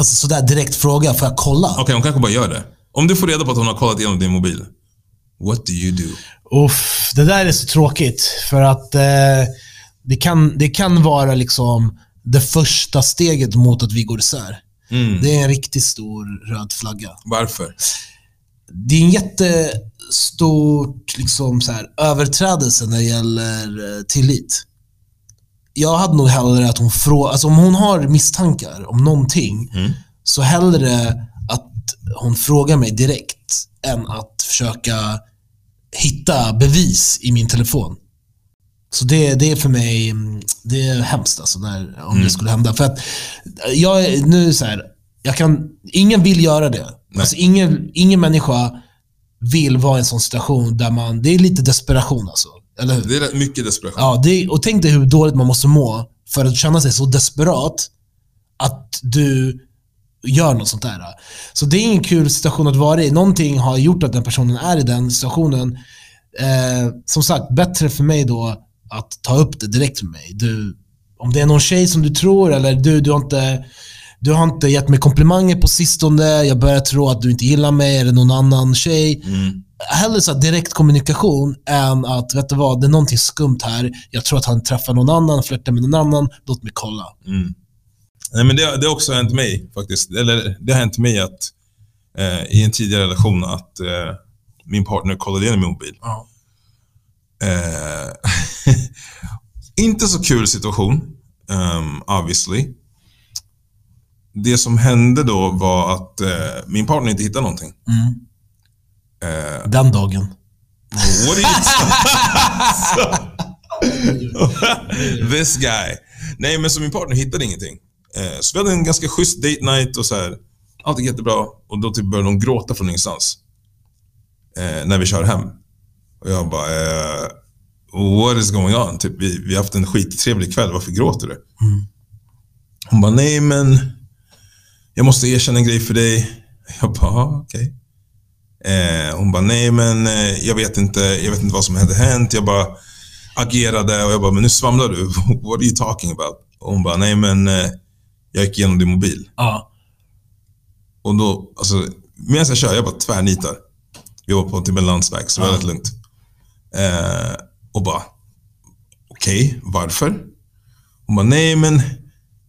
Alltså sådär direkt fråga, får jag kolla? Okej, hon kanske bara gör det. Om du får reda på att hon har kollat igenom din mobil. What do you do? Uff, det där är så tråkigt. För att eh, det, kan, det kan vara liksom det första steget mot att vi går isär. Mm. Det är en riktigt stor röd flagga. Varför? Det är en jättestort liksom, så här, överträdelse när det gäller eh, tillit. Jag hade nog hellre att hon frågar, alltså om hon har misstankar om någonting, Mm. så hellre att hon frågar mig direkt än att försöka hitta bevis i min telefon. Så det, det är för mig mm, det är hemskt alltså när, om det skulle hända. För att jag nu så här, jag kan, ingen vill göra det. Alltså ingen, ingen människa vill vara i en sån situation där man, det är lite desperation alltså. Eller hur? Det är rätt mycket desperation. Ja, det, och tänk dig hur dåligt man måste må för att känna sig så desperat att du gör något sånt där. Så det är ingen kul situation att vara i. Någonting har gjort att den personen är i den situationen. Eh, som sagt, bättre för mig då att ta upp det direkt med mig. Du, om det är någon tjej som du tror, eller du, du har inte du har inte gett mig komplimanger på sistone, jag börjar tro att du inte gillar mig eller någon annan tjej. Mm. Hellre så direkt kommunikation än att, vet du vad, det är någonting skumt här. Jag tror att han träffar någon annan, flörtar med någon annan. Låt mig kolla. Mm. Nej, men det, det har också hänt mig faktiskt. Eller det har hänt mig att eh, i en tidigare relation att eh, min partner kollade igenom min mobil. Ja. Eh, inte så kul situation, um, obviously. Det som hände då var att eh, min partner inte hittade någonting. Mm. Eh, Den dagen. what are you This guy. Nej, men så min partner hittade ingenting. Eh, så vi hade en ganska schysst date night och så här. Allt gick jättebra. Och då typ började hon gråta från ingenstans. Eh, när vi kör hem. Och jag bara, eh, what is going on? Typ, vi, vi har haft en skittrevlig kväll, varför gråter du? Hon bara, nej men jag måste erkänna en grej för dig. Jag bara, "Ah, okej. Eh, hon bara, nej men eh, jag vet inte, jag vet inte vad som hade hänt. Jag bara agerade och jag bara, men nu svamlar du. What are you talking about? Och hon bara, nej men eh, jag gick igenom din mobil. Ja. Och då, alltså, medan jag kör, jag bara tvärnitar. Vi var på typ en landsväg, så det var rätt lugnt. Eh, och bara, okej, varför? Hon bara, nej men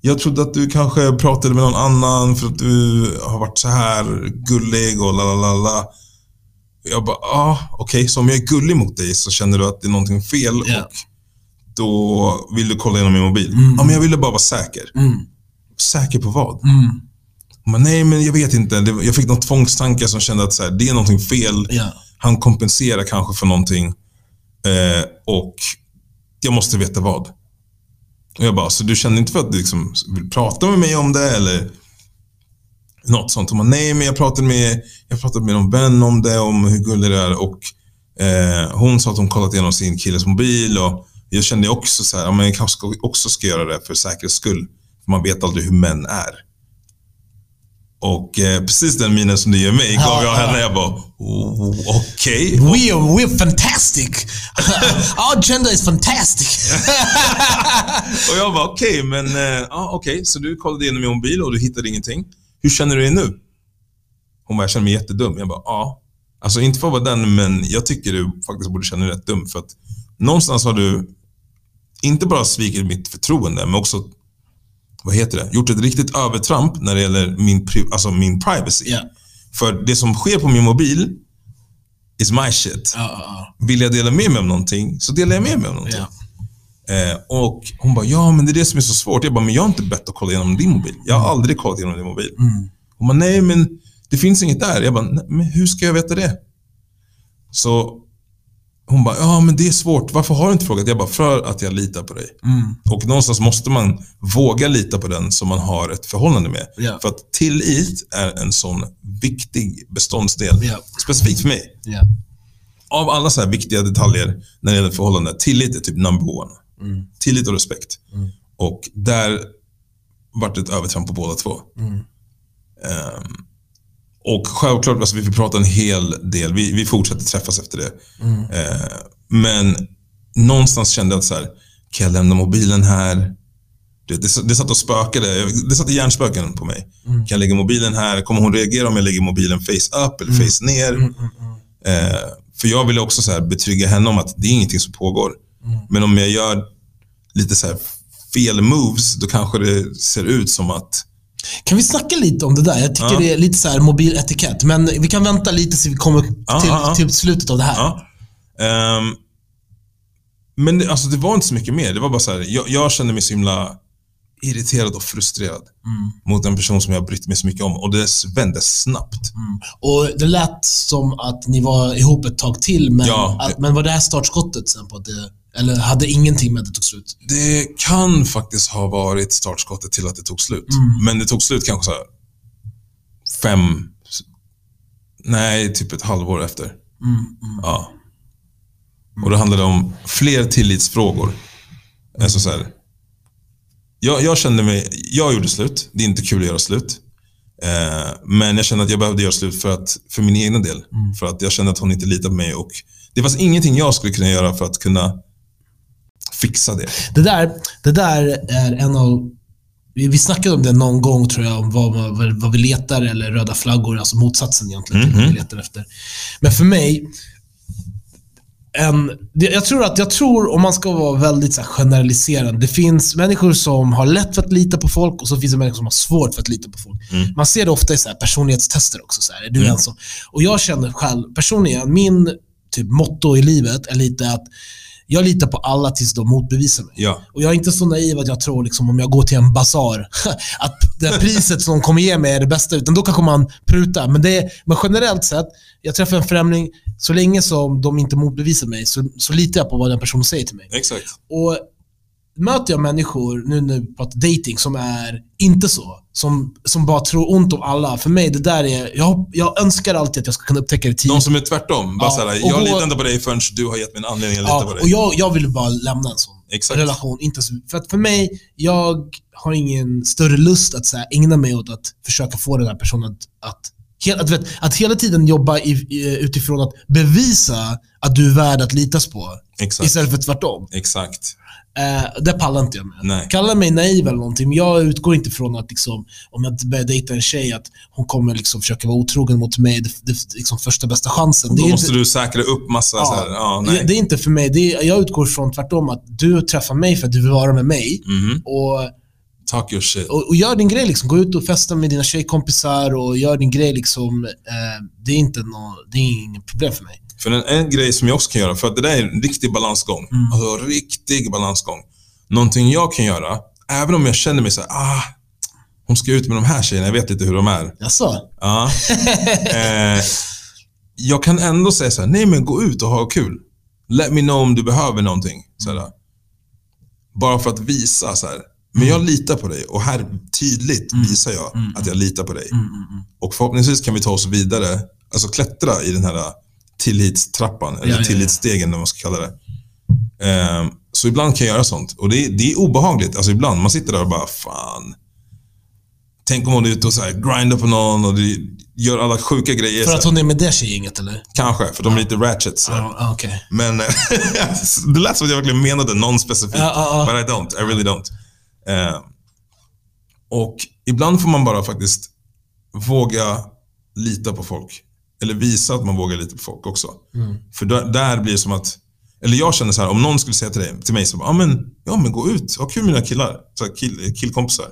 jag trodde att du kanske pratade med någon annan för att du har varit så här gullig och la la la la. Jag bara, ah, okej, så om jag är gullig mot dig så känner du att det är någonting fel Ja. och då vill du kolla igenom min mobil. Mm. Ja, men jag ville bara vara säker. Mm. Säker på vad? Mm. Bara, nej men jag vet inte. Jag fick någon tvångstanke som kände att så här, det är någonting fel. Ja. Han kompenserar kanske för någonting. Eh, och jag måste veta vad. Och jag bara, så du känner inte för att du liksom vill prata med mig om det eller något sånt? Hon bara, nej men jag pratade med, jag pratade med någon vän om det, om hur gullig det är. Och eh, hon sa att hon kollat igenom sin killes mobil och jag kände också så här, ja, men jag kanske också ska göra det för säkerhets skull. För man vet aldrig hur män är. Och eh, precis den minen som du ger mig gav jag henne. Jag bara, oh, okej. We are, we're fantastic! Our gender is fantastic! Och jag bara, okej, men eh, ja, okej, så du kollade igenom min mobil och du hittade ingenting. Hur känner du dig nu? Hon bara, jag känner mig jättedum. Jag bara, ja. Alltså inte för att vara den, men jag tycker du faktiskt borde känna dig rätt dum. För att någonstans har du inte bara svikit mitt förtroende, men också, vad heter det, gjort ett riktigt övertramp när det gäller min, alltså min privacy. Ja. För det som sker på min mobil is my shit. Ja, Vill jag dela med mig av någonting, så delar jag med mig av någonting. ja. Eh, och hon bara, ja men det är det som är så svårt. Jag bara, men jag har inte bett att kolla igenom din mobil. Jag har aldrig kollat igenom din mobil. Mm. Hon bara, nej men det finns inget där. Jag bara, "Nej, men hur ska jag veta det? Så hon bara, ja men det är svårt. Varför har du inte frågat? Jag bara, för att jag litar på dig. Mm. Och någonstans måste man våga lita på den som man har ett förhållande med. Ja. För att tillit är en sån viktig beståndsdel. Ja. Specifikt för mig. Ja. Av alla så här viktiga detaljer när det gäller förhållande, tillit är typ number one. Mm. Tillit och respekt. Mm. Och där vart det ett övertramp på båda två. Mm. Ehm, och självklart, alltså, vi får prata en hel del. Vi, vi fortsätter träffas efter det. Ehm, men någonstans kände jag att så här, kan jag lämna mobilen här? Det, det, det satt och spökade. Det satte hjärnspöken på mig. Mm. Kan jag lägga mobilen här? Kommer hon reagera om jag lägger mobilen face up eller face ner? Mm, mm, mm. Eh, för jag ville också så här betrygga henne om att det är ingenting som pågår. Mm. Men om jag gör lite så här fel moves, då kanske det ser ut som att Kan vi snacka lite om det där? Jag tycker Ja. det är lite så här mobiletikett, men vi kan vänta lite så vi kommer till, Ja, till slutet av det här. Ehm, men det, alltså, det var inte så mycket mer. Det var bara så här, jag, jag kände mig så himla irriterad och frustrerad Mm. mot en person som jag brytt mig så mycket om. Och det vände snabbt. Mm. Och Det lät som att ni var ihop ett tag till, men, Ja. att, men var det här startskottet sen på att det, eller hade ingenting med att det tog slut? Det kan faktiskt ha varit startskottet till att det tog slut. Mm. Men det tog slut kanske så fem, nej, typ ett halvår efter. Mm. Mm. Ja. Och det handlade om fler tillitsfrågor. Alltså så här, jag, jag kände mig, jag gjorde slut. Det är inte kul att göra slut. Eh, men jag kände att jag behövde göra slut för, att, för min egen del. För att jag kände att hon inte litade på mig. Och det fanns ingenting jag skulle kunna göra för att kunna fixa det. Det, där, det där är en av... Vi, snackade om det någon gång, tror jag, om vad, vad, vad vi letar, eller röda flaggor, alltså motsatsen egentligen till vad vi letar efter. Men för mig, en, jag, tror att, jag tror, om man ska vara väldigt så här, generaliserande, det finns människor som har lätt för att lita på folk och så finns det människor som har svårt för att lita på folk. Man ser det ofta i så här, personlighetstester också. Så här, är du en sån? Och jag känner själv, personligen, min typ motto i livet är lite att jag litar på alla tills de motbevisar mig. Ja. Och jag är inte så naiv att jag tror liksom, om jag går till en basar att det priset som de kommer ge mig är det bästa, utan då kanske man prutar. Men, det är, men generellt sett, jag träffar en främling, så länge som de inte motbevisar mig så, så litar jag på vad den personen säger till mig. Exakt. Och möter jag människor, nu när vi pratar dating, som är inte så. Som, som bara tror ont om alla. För mig, det där är... Jag, jag önskar alltid att jag ska kunna upptäcka det tidigt. De som är tvärtom. Bara Ja, så här, och jag gå- litar inte på dig förrän du har gett mig en anledning att lita på dig. och jag, jag vill bara lämna en sån Exakt. relation. Inte så, för att för mig, jag har ingen större lust att så här, ägna mig åt att försöka få den här personen att, att, att, vet, att hela tiden jobba i, utifrån att bevisa att du är värd att litas på. Exakt. Istället för tvärtom. Exakt. Eh, det pallar inte jag med. Nej. Kalla mig naiv eller någonting, men jag utgår inte från att liksom, om jag börjar dejta en tjej, att hon kommer liksom försöka vara otrogen mot mig, det, det, liksom första bästa chansen. Då måste inte, du säkra upp massa så här, ja, det, nej. det är inte för mig. Det är, jag utgår från tvärtom, att du träffar mig för att du vill vara med mig. Mhm. Och, Talk your shit. och, och gör din grej. Liksom. Gå ut och festa med dina tjejkompisar och gör din grej. Liksom. Eh, det, är inte nå, det är inget problem för mig. För en, en grej som jag också kan göra, för att det där är en riktig balansgång. Mm. Alltså riktig balansgång. Någonting jag kan göra, även om jag känner mig så här, ah, hon ska ut med de här tjejerna, jag vet lite hur de är. Jaså? Ja. eh, jag kan ändå säga så här, nej men gå ut och ha kul. Let me know om du behöver någonting. Så här, bara för att visa så här. Men jag litar på dig och här tydligt visar jag att jag litar på dig. Och förhoppningsvis kan vi ta oss vidare, alltså klättra i den här tillitstrappan, eller Ja, ja, tillitsstegen eller vad man ska kalla det. Ehm, så ibland kan jag göra sånt. Och det är, det är obehagligt. Alltså ibland, man sitter där och bara, fan. Tänk om hon är ute och så här grindar på någon och gör alla sjuka grejer. För att hon är med det tjejgänget eller? Kanske, för de är lite ratchet. Så. ah, okej. Men det lät som att jag verkligen menade någon specifik. Ja, ja, ja. But I don't. I really don't. Eh, och ibland får man bara faktiskt våga lita på folk. Eller visa att man vågar lita på folk också. Mm. För där, där blir det som att, eller jag känner så här, om någon skulle säga till, dig, till mig så bara, ja men, ja men gå ut, ha kul med dina killar. Så här, kill, killkompisar.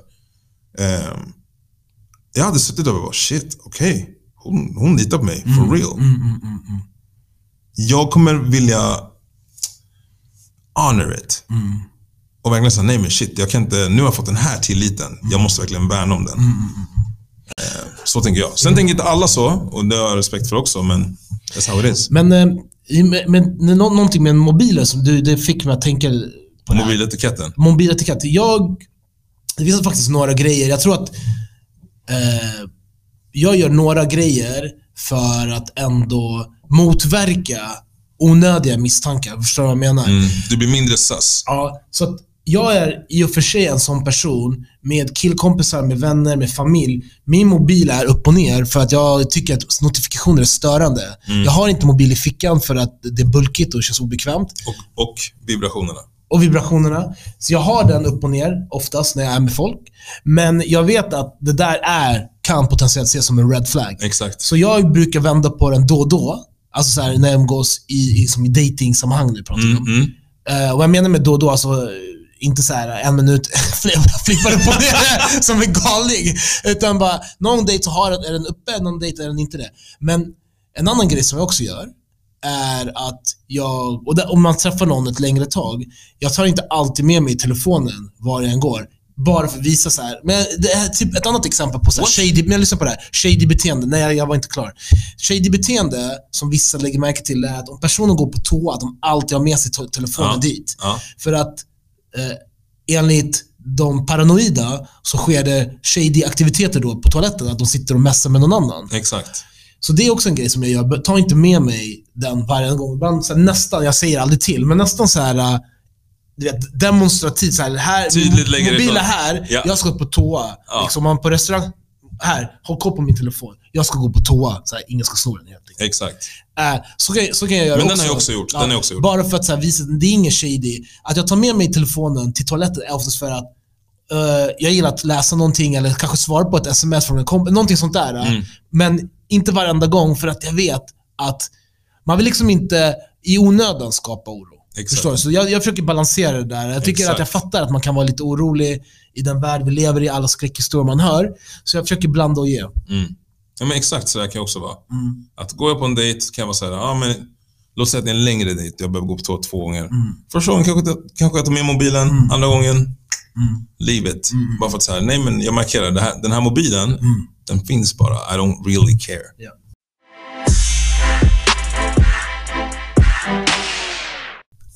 Eh, jag hade suttit där och bara, shit, okej. Hon, hon litar på mig, for real. Mm, mm, mm, mm. Jag kommer vilja honor it. Mm. Och verkligen säga, nej men shit, jag kan inte, nu har jag fått den här tilliten. Jag måste verkligen värna om den. Mm, Eh, Så tänker jag. Sen tänker inte alla så, och det har jag respekt för också, men that's how it is. Men, eh, men, men nå- någonting med mobiler som du, det fick mig att tänka på. Mobiletiketten. mobiletikett. Jag, det finns faktiskt några grejer. Jag tror att eh, jag gör några grejer för att ändå motverka onödiga misstankar. Förstår du vad jag menar? Mm. Du blir mindre sus. Ja, så att jag är i och för sig en sån person med killkompisar, med vänner, med familj. Min mobil är upp och ner för att jag tycker att notifikationer är störande. Jag har inte mobil i fickan för att det är bulkigt och känns obekvämt. Och, och vibrationerna. och vibrationerna. Så jag har den upp och ner oftast när jag är med folk. Men jag vet att det där är, kan potentiellt ses som en red flag. Exakt. Så jag brukar vända på den då och då. Alltså så här, när jag umgås i, i, som i dating-sammanhang nu pratar vi om. Mm, mm. Eh, vad jag menar med då och då, alltså inte så här en minut, flippar upp och ner som en galning. Utan bara, någon dejt så har, är den uppe, någon dejt är den inte det. Men en annan grej som jag också gör, är att jag, och där, om man träffar någon ett längre tag, jag tar inte alltid med mig telefonen var jag än går. Bara för att visa så här. Men det är typ ett annat exempel på så här shady, men jag lyssnar på det här. Shady beteende. Nej, jag, var inte klar. Shady beteende, som vissa lägger märke till, är att om personen går på toa, att de alltid har med sig telefonen Ja. dit. Ja. För att eh, enligt de paranoida så sker det shady aktiviteter då på toaletten, att de sitter och messar med någon annan. Exakt. Så det är också en grej som jag gör. Ta inte med mig den varje gång. Ibland så här, nästan, jag säger aldrig till, men nästan så här du vet, demonstrativt. Så här, här, Tydligt lägger mobilen här, Ja. jag ska på toa. Ja. Liksom, man på restaurang, här, håll koll på min telefon. Jag ska gå på toa. Så här, ingen ska sno den helt enkelt. Exakt. Äh, så, kan, så kan jag göra Men också. den har jag också gjort. Den har också gjort. Bara för att så här, visa det är ingen shady. Att jag tar med mig telefonen till toaletten är oftast för att eh, jag gillar att läsa någonting eller kanske svara på ett sms från en kompis. Någonting sånt där. äh. Mm. Men inte varenda gång för att jag vet att man vill liksom inte i onödan skapa oro. Exakt. Förstår du? Så jag, jag försöker balansera det där. Jag tycker Exakt. att jag fattar att man kan vara lite orolig i den värld vi lever i, alla skräckhistorier man hör. Så jag försöker blanda och ge. Mm. Ja, men exakt så där kan jag också vara. Mm. Att går jag på en dejt kan jag vara ja men låt säga att det är en längre dejt, jag behöver gå på toa två gånger. Mm. Första gången kanske, jag- kanske jag tar med mobilen, andra gången, Mm. livet. Bara för att säga, nej men jag markerar, det här, den här mobilen, Mm. den finns bara. I don't really care. Ja.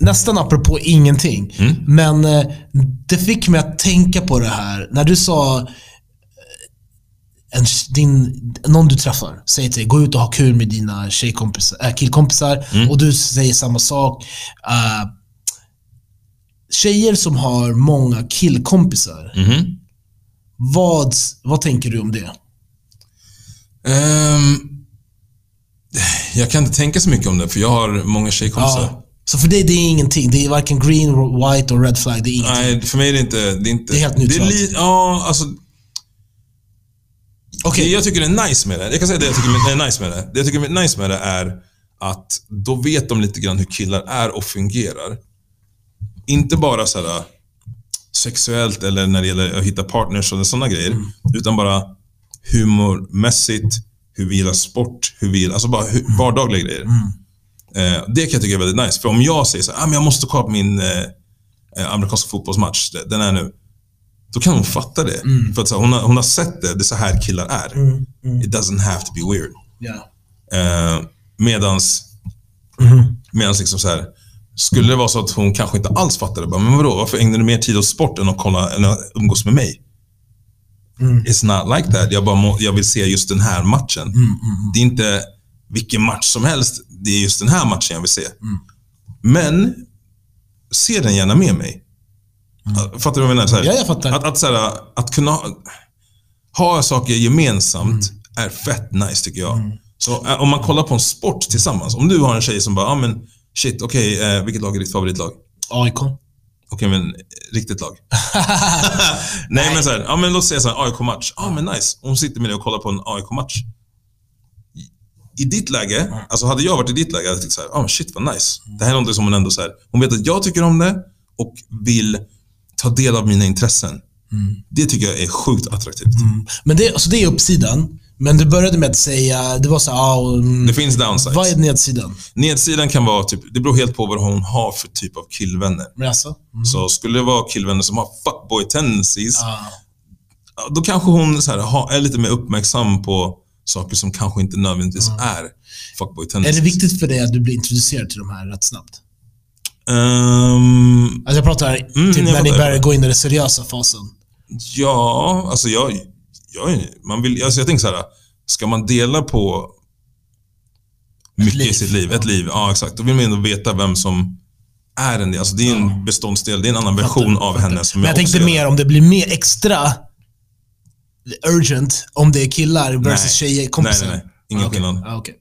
Nästan apropå ingenting. Mm. Men eh, det fick mig att tänka på det här. När du sa eh, en, din, någon du träffar säger till dig, gå ut och ha kul med dina äh, killkompisar. Mm. Och du säger samma sak. Uh, tjejer som har många killkompisar, Mhm. vad, vad tänker du om det? Ehm, jag kan inte tänka så mycket om det, för jag har många tjejkompisar. Ja. Så för dig, det är ingenting. Det är varken green, white och red flag. Det är ingenting. Nej, för mig är det inte... Det är, inte, Det är helt neutralt. li- ja, alltså... Okej. Det jag tycker är nice med det, jag kan säga det jag tycker är nice med det. Det jag tycker är nice med det är att då vet de lite grann hur killar är och fungerar. Inte bara så här sexuellt eller när det gäller att hitta partners och sådana grejer. Mm. Utan bara humormässigt, hur vi gillar sport, hur vi gillar, alltså bara Mm. hur, vardagliga grejer. Eh, det kan jag tycka är väldigt nice. För om jag säger så här, ah, men jag måste kolla på min eh, eh, amerikanska fotbollsmatch, den är nu. Då kan hon fatta det. För att så hon, har, hon har sett det, det är så här killar är. Mm, mm, It doesn't have to be weird. ja. Eh, medans, Mhm. medans liksom så här, skulle det vara så att hon kanske inte alls fattar det, bara, men vadå, varför ägnar du mer tid åt sport än att, kolla, än att umgås med mig? Mm. It's not like that. Jag, bara må, jag vill se just den här matchen. Mm, mm, mm. Det är inte vilken match som helst. Det är just den här matchen jag vill se. Mm. Men, se den gärna med mig. Fattar du vad jag menar? Så här, Mm. Ja, jag fattar. Att, att, så här, att kunna ha, saker gemensamt Mm. är fett nice tycker jag. Så äh, om man kollar på en sport tillsammans. Om du har en tjej som bara, ah, men shit, okej, eh, vilket lag är ditt favoritlag? AIK. Okej, men eh, riktigt lag. Nej, men så här, ja, men låt säga här, AIK-match. Ja, men nice. Hon sitter med dig och kollar på en AIK-match. I- ditt läge, alltså hade jag varit i ditt läge, hade jag tyckt så här, men shit vad nice. Det här är något som hon ändå så här, hon vet att jag tycker om det och vill ta del av mina intressen. Det tycker jag är sjukt attraktivt. Mm. Men det, alltså det är uppsidan. Men du började med att säga, det var så ah, och, mm, Det finns downsides. Vad är nedsidan? Nedsidan kan vara, typ, det beror helt på vad hon har för typ av killvänner. Men alltså? Mm. Så skulle det vara killvänner som har fuckboy tendencies, Ah. Då kanske hon så här, är lite mer uppmärksam på saker som kanske inte nödvändigtvis är fuckboy Är det viktigt för dig att du blir introducerad till de här rätt snabbt? Ehm, Alltså jag pratar Mm, typ jag när ni börjar gå in i den seriösa fasen. ja, alltså jag, jag, man vill, alltså jag tänker så här, ska man dela på mycket liv, i sitt liv, ett ja. liv, ja exakt, då vill man ändå veta vem som är en del. Alltså det är en beståndsdel, det är en annan version av henne som Men jag också tänkte mer om det blir mer extra urgent om det är killar versus tjejer, kompisar. Nej, nej, nej. Ingen Ah, okej. skillnad. Ah, okej.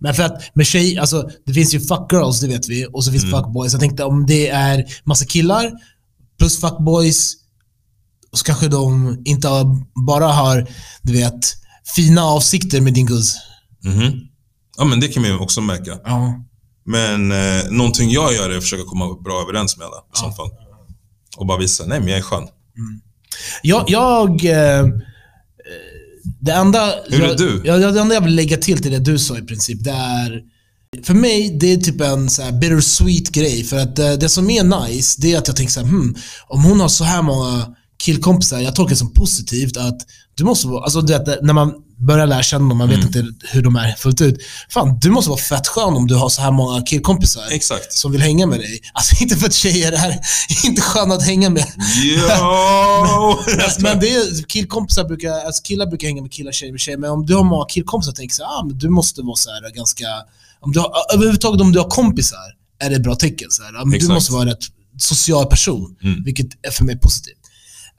Men för att med tjej, alltså det finns ju fuck girls, det vet vi, och så finns Mm. fuck boys. Jag tänkte om det är massa killar plus fuck boys, och så kanske de inte bara har, du vet, fina avsikter med din guzz. Mhm. Ja, men det kan man ju också märka. Ja. Men eh, någonting jag gör är att försöka komma bra överens med alla. I Ja. så fall. och bara visa, nej men jag är skön. Jag... jag eh, det enda... Hur är jag, du? Jag, det enda jag vill lägga till till det du sa i princip, det är... För mig, det är typ en så här bittersweet grej. För att eh, det som är nice, det är att jag tänker så här, hmm, om hon har så här många killkompisar, jag tolkar det som positivt att du måste vara, alltså du vet, när man börjar lära känna dem, man vet inte hur de är fullt ut. Fan, du måste vara fett skön om du har så här många killkompisar Exakt. som vill hänga med dig. Alltså inte för att tjejer är inte sköna att hänga med. Jo! men det är, killkompisar brukar, alltså killar brukar hänga med killar, tjejer med tjejer. Men om du har många killkompisar, tänker jag ah, men du måste vara så här ganska... Om du har, överhuvudtaget om du har kompisar, är det ett bra tecken. Så här. Men Du måste vara en rätt social person, Mm. vilket är för mig positivt.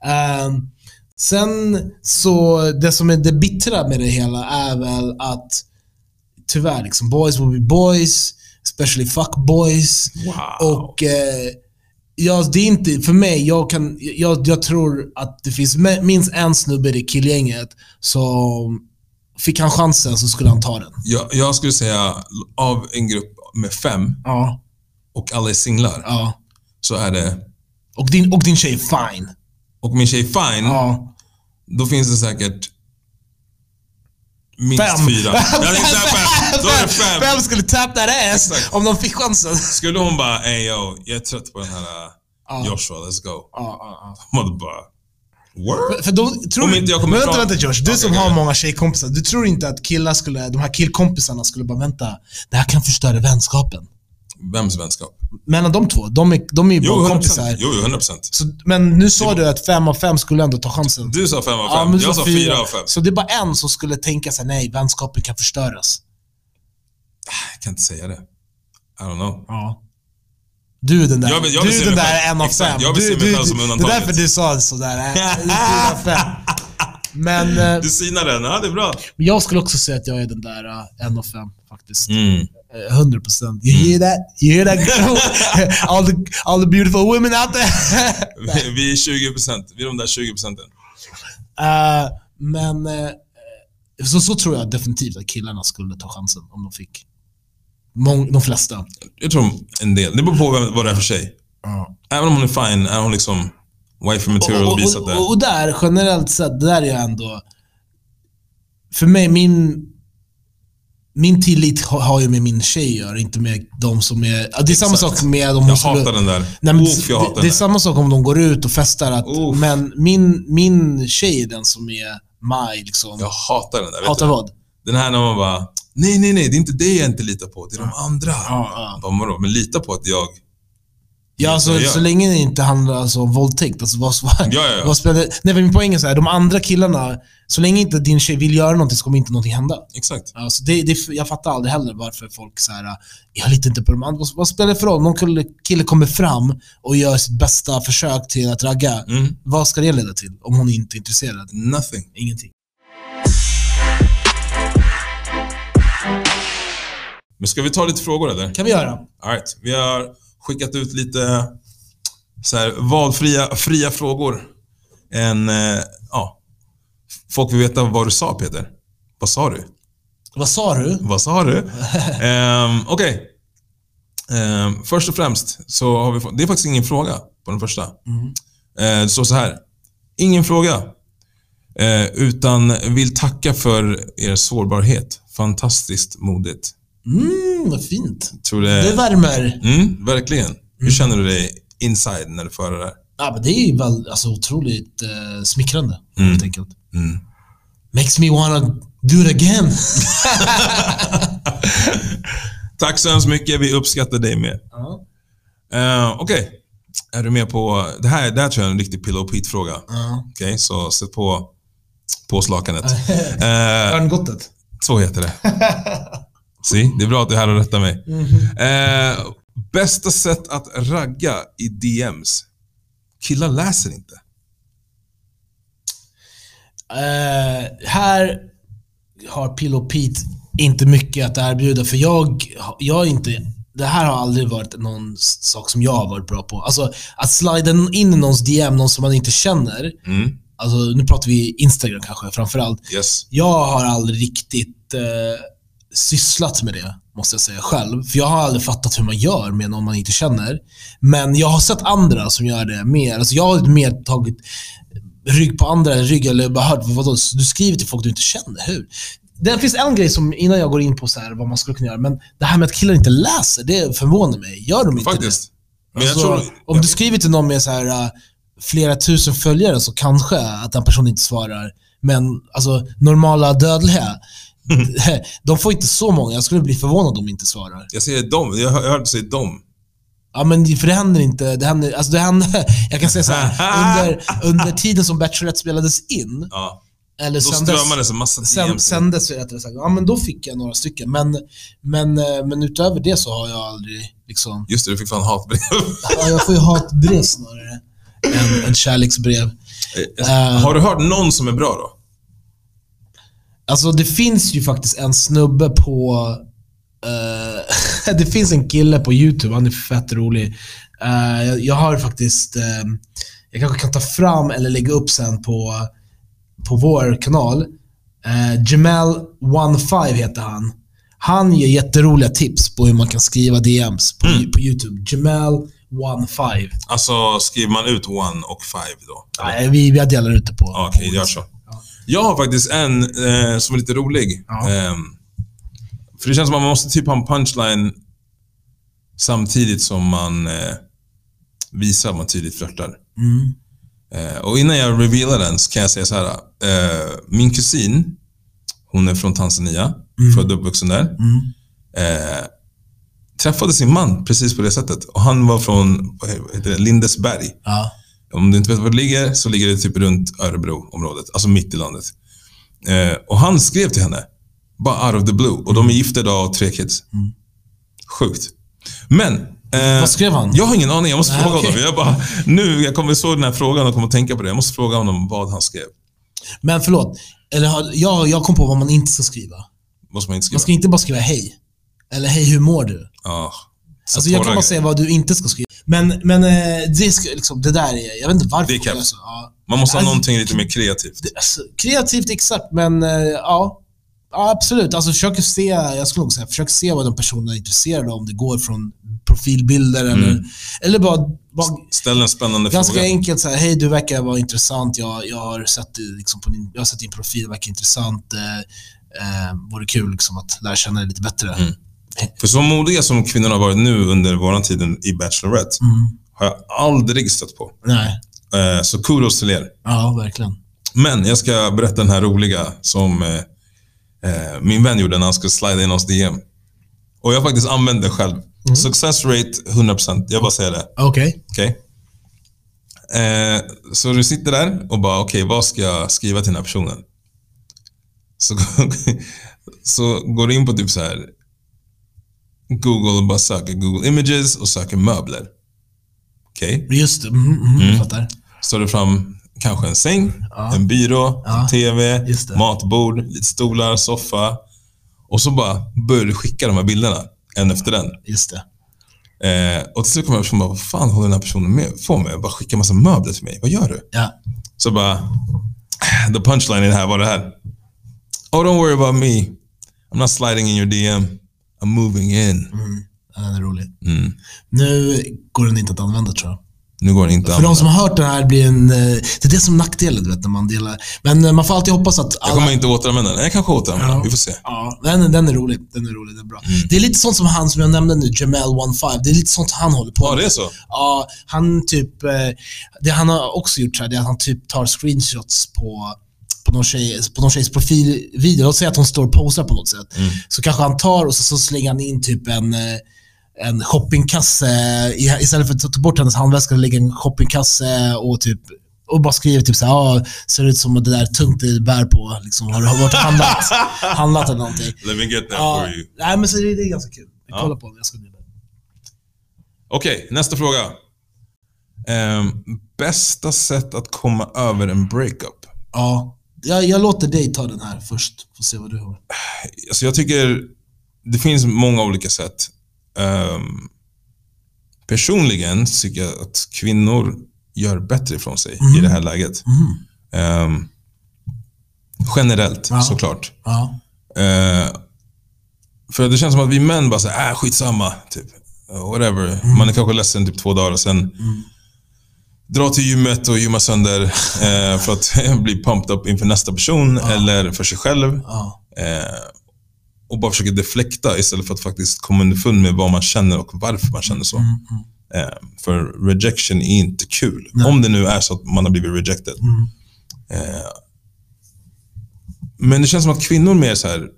Ehm, sen så, det som är det bittra med det hela är väl att tyvärr, liksom, boys will be boys, especially fuck boys. Wow. Och eh, ja, det är inte, för mig, jag, kan, jag, jag tror att det finns minst en snubbe i killgänget som fick han chansen så skulle han ta den. Jag, jag skulle säga, av en grupp med fem Ja. och alla är singlar, ja. så är det... Och, din, och din tjej är fine. Och min tjej fine, Ja. då finns det säkert minst Fem. fyra. Ja, så här fem. Då är det fem. Vem skulle tap that ass Exakt. om de fick chansen? Skulle hon bara, ey yo, jag är trött på den här Ja. uh, Joshua, let's go. Ja, ja, ja. De hade bara, word? För då, tror Om inte jag kommer men vänta, vänta Josh. Du Okej, som okej. har många tjejkompisar. Du tror inte att killar skulle, de här killkompisarna skulle bara vänta. Det här kan förstöra vänskapen. Vems vänskap? Mellan de två. De är, de är ju Jo, bara 100%. kompisar. Jo, jo, 100%. Så, men nu sa du att fem av fem skulle ändå ta chansen. Du sa fem av Ja, fem, men du jag sa fyra av fem. Så det är bara en som skulle tänka sig nej, vänskapen kan förstöras. Jag kan inte säga det. I don't know. Ja. Du är den där, Jag jag du den där en av Exakt, fem. jag vill du, se mig du, själv som Det är undantaget. därför du sa sådär, äh, fyra av fem. Men eh, Du synar den, ja det är bra. jag skulle också säga att jag är den där uh, en av fem faktiskt. Mm. Eh, 100 procent. You hear that? You hear that all, the, all the beautiful women out there. Vi, vi är 20%, vi är de där 20 procenten. Eh, men eh, så, så tror jag definitivt att killarna skulle ta chansen om de fick. Mång, de flesta. Jag tror en del. Det beror på vem, vad det är för tjej. Även om hon är fine, är hon liksom wife material Och, och och, det. och, där, generellt sett, där är jag ändå... För mig, min... Min tillit har, ju med min tjej att göra, inte med de som är... Det är samma Exakt. sak med om Jag skulle... hatar den där. Nej, men Uff, jag det, hatar det är den där. samma sak om de går ut och festar. Att, men min, min tjej är den som är maj. Liksom. Jag hatar den där. Hatar vad? Den här när man bara, nej, nej, nej, det är inte det jag inte litar på, det är de andra. Ja, ja. Bara? Men lita på att jag... Ja, alltså, gör. så länge det inte handlar alltså, om våldtäkt. Alltså, vad, Ja, ja, ja. vad spelar, nej, min poäng är så här, de andra killarna, så länge inte din tjej vill göra någonting så kommer inte någonting hända. Exakt. Alltså det, det, jag fattar aldrig heller varför folk så här, jag litar inte på de andra. Vad, vad spelar det för roll? Någon kille, kille kommer fram och gör sitt bästa försök till att ragga. Mm. Vad ska det leda till? Om hon inte är intresserad? Nothing. Ingenting. Men ska vi ta lite frågor eller? kan vi göra. All right. Vi har skickat ut lite så här, valfria fria frågor. En, eh, ja. Folk vill veta vad du sa Peter. Vad sa du? Vad sa du? Vad sa du? um, Okej. Ehm, först och främst så har vi fått, det är faktiskt ingen fråga på den första. Mm. Det står så här. Ingen fråga. Eh, utan vill tacka för er sårbarhet. Fantastiskt modigt. Mm, fint. Tror det, Det värmer. mm, verkligen. Hur känner du dig inside när du för det där? Ja, men det är väl, alltså, otroligt eh, smickrande, Mm. helt enkelt. Mm. Makes me wanna do it again. Tack så hemskt mycket. Vi uppskattar dig med. ja. Uh, Okej. Är du med på... Det här, det här tror jag är en riktig Pillow Pete-fråga. Ja. Okej, så sätt på påslakanet. uh, Örngottet. så heter det. Se, det är bra att du är här och rättar mig. Eh, bästa sätt att ragga i DMs? Killar läser inte. Eh, här har Pillow Pete inte mycket att erbjuda, för jag, jag inte... Det här har aldrig varit någon sak som jag har varit bra på. Alltså, att slida in i någons DM, någon som man inte känner. Mm. Alltså, nu pratar vi Instagram kanske framförallt. Yes. Jag har aldrig riktigt eh, sysslat med det, måste jag säga själv. För jag har aldrig fattat hur man gör med någon man inte känner. Men jag har sett andra som gör det mer. Alltså jag har mer tagit rygg på andra rygg, eller bara hört, vadå, du skriver till folk du inte känner, hur? Det finns en grej som, innan jag går in på så här, vad man skulle kunna göra, men det här med att killar inte läser, det förvånar mig. Gör de inte Faktiskt. det? Men Alltså, tror... om du skriver till någon med så här, äh, flera tusen följare så kanske att den personen inte svarar. Men alltså, normala dödliga, de får inte så många. Jag skulle bli förvånad om de inte svarar. Jag säger dom. Jag hör- jag hörde dig säga dom. Ja, men för det händer inte. Det händer, alltså det händer, jag kan säga så här, under, under tiden som Bachelorette spelades in, Ja. eller Då sändes, strömmade en massa sen, sändes rättare sagt, ja men då fick jag några stycken. Men, men, eh, men utöver det så har jag aldrig liksom, Just det, du fick fan hatbrev. ja, jag får ju hatbrev snarare än, än kärleksbrev. Eh. Har du hört någon som är bra då? Alltså det finns ju faktiskt en snubbe på... eh, det finns en kille på YouTube, han är fett rolig. Eh, jag, jag har faktiskt... eh, jag kanske kan ta fram eller lägga upp sen på, på vår kanal. Uh, Jamal15 heter han. Han ger jätteroliga tips på hur man kan skriva DMs på, på YouTube. Jamal15. Alltså, skriver man ut one och five då? Nej, vi, vi delar ut det på... Okej, gör så. Jag har faktiskt en eh, som är lite rolig. Ja. Ehm, för det känns som att man måste typ ha en punchline samtidigt som man eh, visar att man tydligt flörtar. Mm. Eh, och innan jag revealar den så kan jag säga så här. Eh, min kusin, hon är från Tanzania, född och uppvuxen där. Mm. Eh, träffade sin man precis på det sättet. Och han var från vad heter det, Lindesberg. Ja. Om du inte vet var det ligger, så ligger det typ runt Örebro-området. Alltså mitt i landet. Eh, och han skrev till henne. Bara out of the blue. Och de är gifta idag och tre kids. Sjukt. Men... eh, Vad skrev han? Jag har ingen aning. Jag måste Nej, fråga okej. honom. Jag bara, nu, jag kommer såg den här frågan och kommer att tänka på det. Jag måste fråga honom vad han skrev. Men förlåt, eller, jag, jag kom på vad man inte ska skriva. Måste man inte skriva? Man ska inte bara skriva hej. Eller hej, hur mår du? Ja. Så Alltså jag kan bara säga vad du inte ska skriva. Men, men eh, det, ska, liksom, det där är, jag vet inte varför. Det är folk gör kaps. så. Ja. Man måste ha Alltså, någonting lite mer kreativt. det- Alltså, kreativt exakt, men eh, ja. Ja, absolut. Alltså försök se, jag skulle nog säga, försök se vad de personerna är intresserade av. Om det går från profilbilder eller, Mm. eller bara, bara Ställ en spännande Ganska fråga. enkelt så här, hej du verkar vara intressant, jag, jag, har sett, liksom på din, jag har sett din profil, verkar intressant. Eh, eh, vore kul liksom att lära känna dig lite bättre. Mm. För så modiga som kvinnorna har varit nu under våran tiden i Bachelorette, Mm. har jag aldrig stött på. Nej, Eh, Så kudos till er. ja verkligen. Men jag ska berätta den här roliga som eh, eh, min vän gjorde när han skulle slida in oss DM. Och jag har faktiskt använt det själv. Success rate 100%. Jag bara säger det. Okej. Okej? Eh, så du sitter där och bara, okej, vad ska jag skriva till den här personen? Så, så går du in på typ så här Google och bara söker Google Images och söker möbler. Okej? Just det, mm, mm, jag fattar. Så du fram kanske en säng, Ja. en byrå, Ja, en TV, matbord, lite stolar, soffa. Och så bara börjar du skicka de här bilderna, en efter den. Just det. Eh, och till slut kommer jag personen bara, vad fan håller den här personen med, på med? Bara skicka massa möbler till mig. Vad gör du? Ja. Så bara, the punchline i det här var det här. Oh don't worry about me. I'm not sliding in your DM. I'm moving in. Mm. ja, Den är rolig. Mm. Nu går den inte att använda tror jag. Nu går det inte För an. de som har hört den här blir en... eh, Det är det som är nackdelen, du vet, när man delar. Men eh, man får alltid hoppas att Jag alla... kommer inte återanvända den. Jag kanske återanvänder den. Ja. Vi får se. Ja, den, den är rolig. Den är rolig, den är bra. Mm. Det är lite sånt som han som jag nämnde nu, Jamal15. Det är lite sånt han håller på Ja, med. det är så. Ja, han typ... eh, Det han har också gjort så här, det är att han typ tar screenshots på någon, tjej, på någon tjejs profilvideo. Låt säga att hon står och posar på något sätt. Mm. Så kanske han tar och så, så slänger han in typ en, eh, en shoppingkasse. Istället för att ta bort hennes handväska, lägga en shoppingkasse och typ och bara skriver typ såhär, ah, ser ut som det där tungt du bär på. Liksom, har du varit handlat, handlat eller någonting? Let me get that Ja, for you. nej, men så det, det är ganska kul. Vi Ja. kollar på det. Jag ska med. Okej, nästa fråga. Ehm, bästa sätt att komma över en breakup? Ja, jag, jag låter dig ta den här först. Får se vad du har. Alltså jag tycker det finns många olika sätt. Ehm, personligen tycker jag att kvinnor gör bättre ifrån sig i det här läget. Mm. Ehm, generellt, Ja. såklart. Ja. Eh, För det känns som att vi män bara säger, äh, skitsamma. Typ. Uh, whatever. Man är kanske ledsen typ två dagar sen. Dra till gymmet och gymma sönder eh, för att bli pumped up inför nästa person eller för sig själv. Ja. Eh, och bara försöka deflekta istället för att faktiskt komma underfund med vad man känner och varför man känner så. Eh, för rejection är inte kul. Om det nu är så att man har blivit rejected. Eh, men det känns som att kvinnor mer så här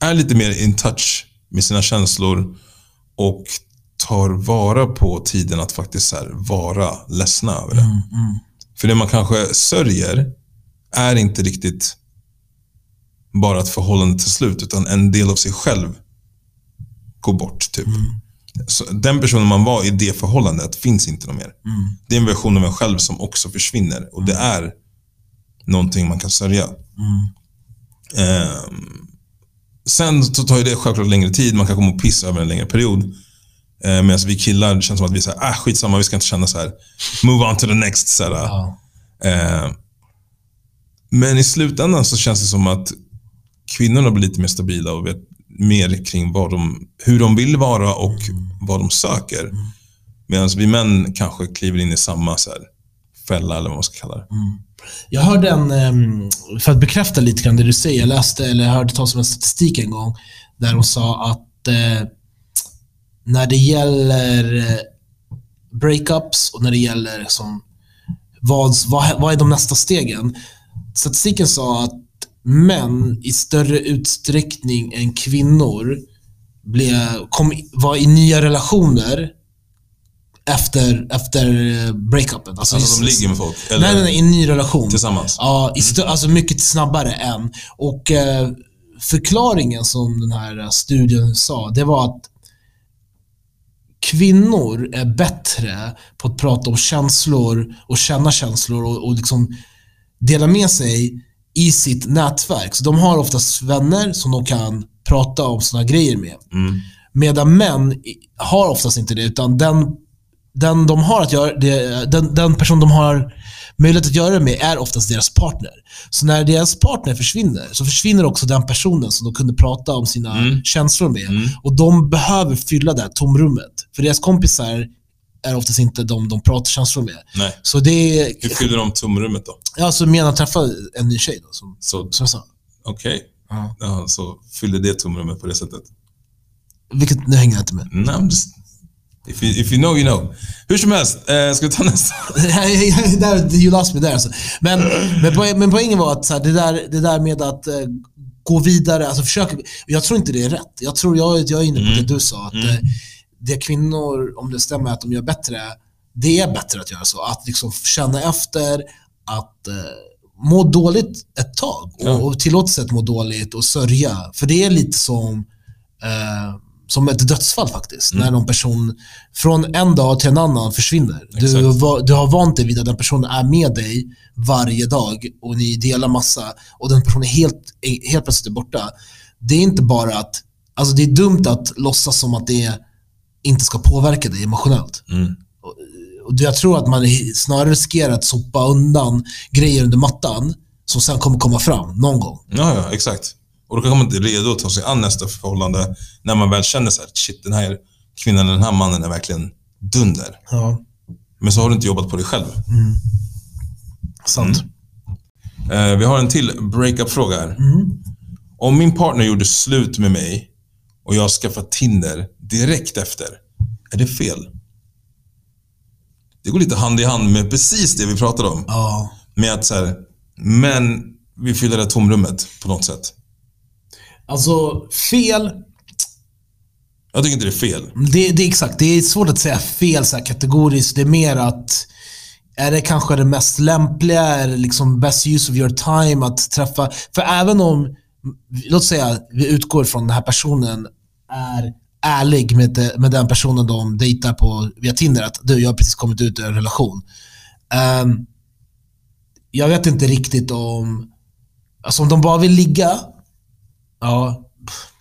är lite mer in touch med sina känslor och tar vara på tiden att faktiskt här vara ledsna över det. För det man kanske sörjer är inte riktigt bara ett förhållande till slut, utan en del av sig själv går bort. typ. Så den personen man var i det förhållandet finns inte någon mer. Det är en version av en själv som också försvinner och det är någonting man kan sörja. Ehm, sen så tar det självklart längre tid, man kan komma och pissa över en längre period. Eh, Medan vi killar, det känns som att vi säger, ah skitsamma, vi ska inte känna så här. Move on to the next. Så Ja. Eh, men i slutändan så känns det som att kvinnorna blir lite mer stabila och vet mer kring vad de, hur de vill vara och vad de söker. Medan vi män kanske kliver in i samma så här, fälla eller vad man ska kalla det. Jag hörde en, ehm, för att bekräfta lite grann det du säger, jag läste eller hörde talas om en statistik en gång där de sa att eh, när det gäller eh, breakups och när det gäller som, vad, vad, vad är de nästa stegen? Statistiken sa att män i större utsträckning än kvinnor blev, kom, var i nya relationer efter, efter eh, breakupen. Alltså de ligger med folk? Eller Nej, nej, nej, i en ny relation. tillsammans? Ja, i stö- alltså mycket snabbare än. Och eh, förklaringen som den här eh, studien sa, det var att kvinnor är bättre på att prata om känslor och känna känslor och, och liksom dela med sig i sitt nätverk. Så de har oftast vänner som de kan prata om såna grejer med. Mm. Medan män har oftast inte det, utan den, den de har att göra, det, den, den person de har möjlighet att göra det med är oftast deras partner. Så när deras partner försvinner, så försvinner också den personen som de kunde prata om sina Mm. känslor med. Mm. Och de behöver fylla det här tomrummet. För deras kompisar är oftast inte de de pratar känslor med. Nej. Så det är, Hur fyller de tomrummet då? ja, så menar träffa en ny tjej då, som, Så, som jag sa. okej. Ja. Ja, så fyller det tomrummet på det sättet. Vilket, nu hänger jag inte med. Nej, just... If you, if you know, you know. Hur som helst, eh, ska vi ta nästa? you lost me där alltså. Men, men, poäng, men poängen var att så här, det, där, det där med att eh, gå vidare, alltså försöka, jag tror inte det är rätt. Jag tror jag, jag är inne på det du sa, att eh, det kvinnor, om det stämmer att de gör bättre, det är bättre att göra så. Att liksom känna efter, att eh, må dåligt ett tag Ja. och, och tillåta sig att må dåligt och sörja. För det är lite som eh, som ett dödsfall faktiskt. Mm. När någon person från en dag till en annan försvinner. Du, du har vant dig vid att den personen är med dig varje dag och ni delar massa och den personen är helt, helt plötsligt är borta. Det är inte bara att, alltså det är dumt att låtsas som att det inte ska påverka dig emotionellt. Mm. Och jag tror att man snarare riskerar att sopa undan grejer under mattan som sen kommer komma fram någon gång. Ja, ja, exakt. Och då kanske man inte är redo att ta sig an nästa förhållande när man väl känner så här, shit, den här kvinnan, den här mannen är verkligen dunder. Ja, Men så har du inte jobbat på dig själv. sant. Eh, vi har en till breakup-fråga här. Om min partner gjorde slut med mig och jag skaffade Tinder direkt efter, är det fel? Det går lite hand i hand med precis det vi pratade om. Ja. Med att så här, men vi fyller det tomrummet på något sätt. Alltså, fel Jag tycker inte det är fel. Det, det är exakt. Det är svårt att säga fel så här kategoriskt. Det är mer att är det kanske det mest lämpliga? Är det liksom best use of your time att träffa? För även om, låt säga vi utgår från den här personen är ärlig med, det, med den personen de dejtar på via Tinder. Att du, jag har precis kommit ut ur en relation. Ehm, jag vet inte riktigt om, alltså om de bara vill ligga, ja,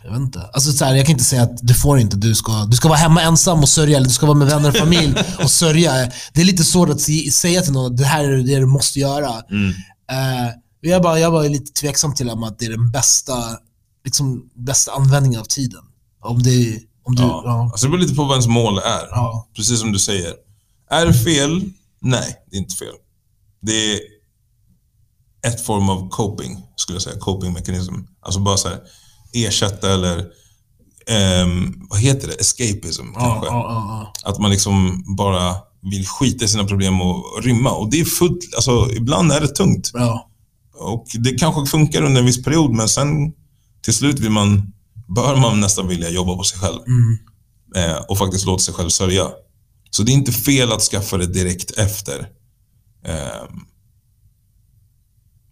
jag vet inte. Alltså så här, jag kan inte säga att du får inte, du ska, du ska vara hemma ensam och sörja, eller du ska vara med vänner och familj och sörja. Det är lite svårt att säga till någon att det här är det du måste göra. Mm. Eh, jag, bara, jag var lite tveksam till om att det är den bästa liksom bästa användningen av tiden. Om det om du, Ja. ja. Alltså det beror lite på vad ens mål är. Ja. Precis som du säger. Är det fel? Nej, det är inte fel. Det är ett form av coping, skulle jag säga. Coping-mekanism. Alltså bara så här, ersätta eller, ehm, vad heter det? Escapism Ja, kanske. ja, ja, Att man liksom bara vill skita i sina problem och rymma. Och det är fullt, alltså ibland är det tungt. ja. Och det kanske funkar under en viss period, men sen till slut vill man, bör man nästan vilja jobba på sig själv. Mm. Eh, och faktiskt låta sig själv sörja. Så det är inte fel att skaffa det direkt efter. Ehm,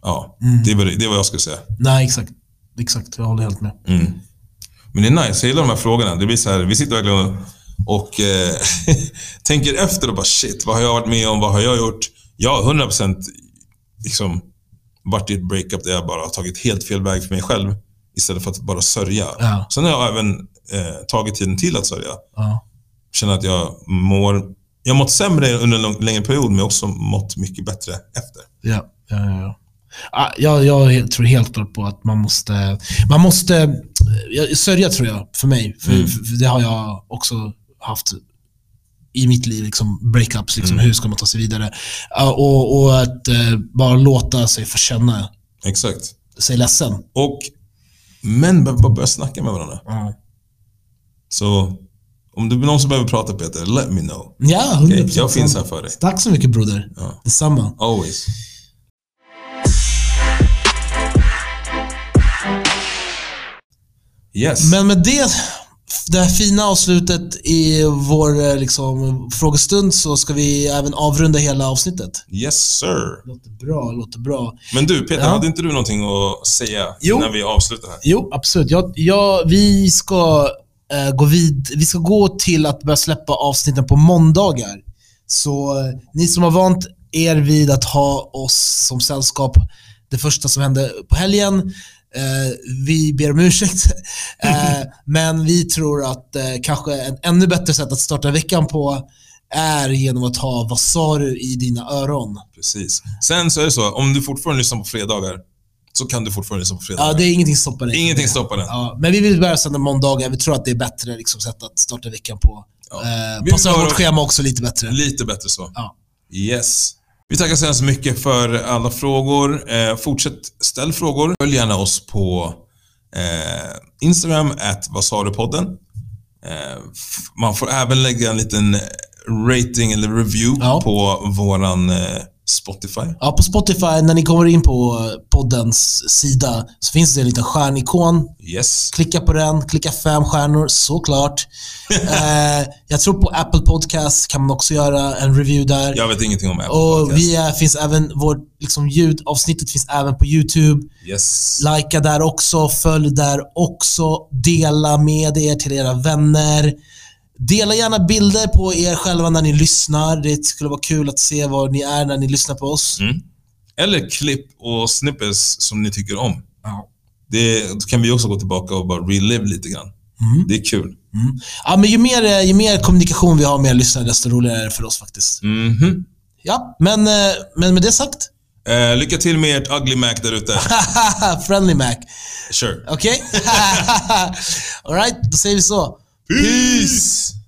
ja, Mm. det, är det är vad jag skulle säga. Nej, exakt. Exakt, jag håller helt med. Mm. Men det är nice, jag gillar de här frågorna. Det blir så här, vi sitter verkligen och, och eh, tänker efter och bara shit, vad har jag varit med om? Vad har jag gjort? Jag har 100% liksom varit i ett breakup där jag bara har tagit helt fel väg för mig själv istället för att bara sörja. Ja. Sen har jag även eh, tagit tiden till att sörja. Ja. Känner att jag mår... Jag har mått sämre under en lång, längre period, men jag har också mått mycket bättre efter. Ja, ja, ja, ja. Ah, Jag, jag tror helt klart på att man måste... Man måste... Sörja tror jag, för mig. För, Mm. för, det har jag också haft i mitt liv. Liksom breakups, liksom, Mm. hur ska man ta sig vidare? Ah, och, och att eh, bara låta sig få känna Exakt. sig ledsen. Och män behöver bara börja snacka med varandra. Ja, Så om det är någon som behöver prata Peter, let me know. ja 100%. Okej, jag finns här för dig. Tack så mycket broder. Ja. Detsamma. Always. Yes. Men med det, det här fina avslutet i vår eh, liksom, frågestund så ska vi även avrunda hela avsnittet. Yes sir. Låter bra, låter bra. Men du Peter, Ja. hade inte du någonting att säga Jo. när vi avslutar här? Jo, absolut. Jag, jag, vi, ska, eh, gå vid, vi ska gå till att börja släppa avsnitten på måndagar. Så eh, ni som har vant er vid att ha oss som sällskap det första som hände på helgen, eh, vi ber om ursäkt. eh, men vi tror att eh, kanske en ännu bättre sätt att starta veckan på är genom att ha Vad sa du i dina öron. Precis. Sen så är det så, om du fortfarande lyssnar på fredagar, så kan du fortfarande lyssna på fredagar. Ja, det är ingenting stoppar dig. Ingenting stoppar den. Ja, men vi vill börja sända måndagar. Vi tror att det är bättre liksom, sätt att starta veckan på. Ja. Eh, passar vårt schema också lite bättre. Lite bättre så. Ja. Yes. Vi tackar så hemskt mycket för alla frågor. Eh, fortsätt ställ frågor. Följ gärna oss på eh, Instagram, at vad sa du podden. Eh, man får även lägga en liten rating eller review Ja. på våran eh, Spotify. Ja, på Spotify, när ni kommer in på poddens sida, så finns det en liten stjärnikon. Yes. Klicka på den, klicka fem stjärnor, såklart. eh, jag tror på Apple Podcast kan man också göra en review där. Jag vet ingenting om Apple Och Podcast. vi är, finns även, vårt liksom, ljudavsnittet finns även på YouTube. Yes. Lajka där också, följ där också, dela med er till era vänner. Dela gärna bilder på er själva när ni lyssnar. Det skulle vara kul att se var ni är när ni lyssnar på oss. Mm. Eller klipp och snippets som ni tycker om. Ja. Det då kan vi också gå tillbaka och bara relive lite grann. Mm. Det är kul. Ja, men ju mer, eh, ju mer kommunikation vi har med er lyssnare, desto roligare är det för oss faktiskt. Mhm. Ja, men, eh, men med det sagt. Eh, lycka till med ert ugly Mac där ute. Friendly Mac. Sure. Okej? Alright, då säger vi så. Peace!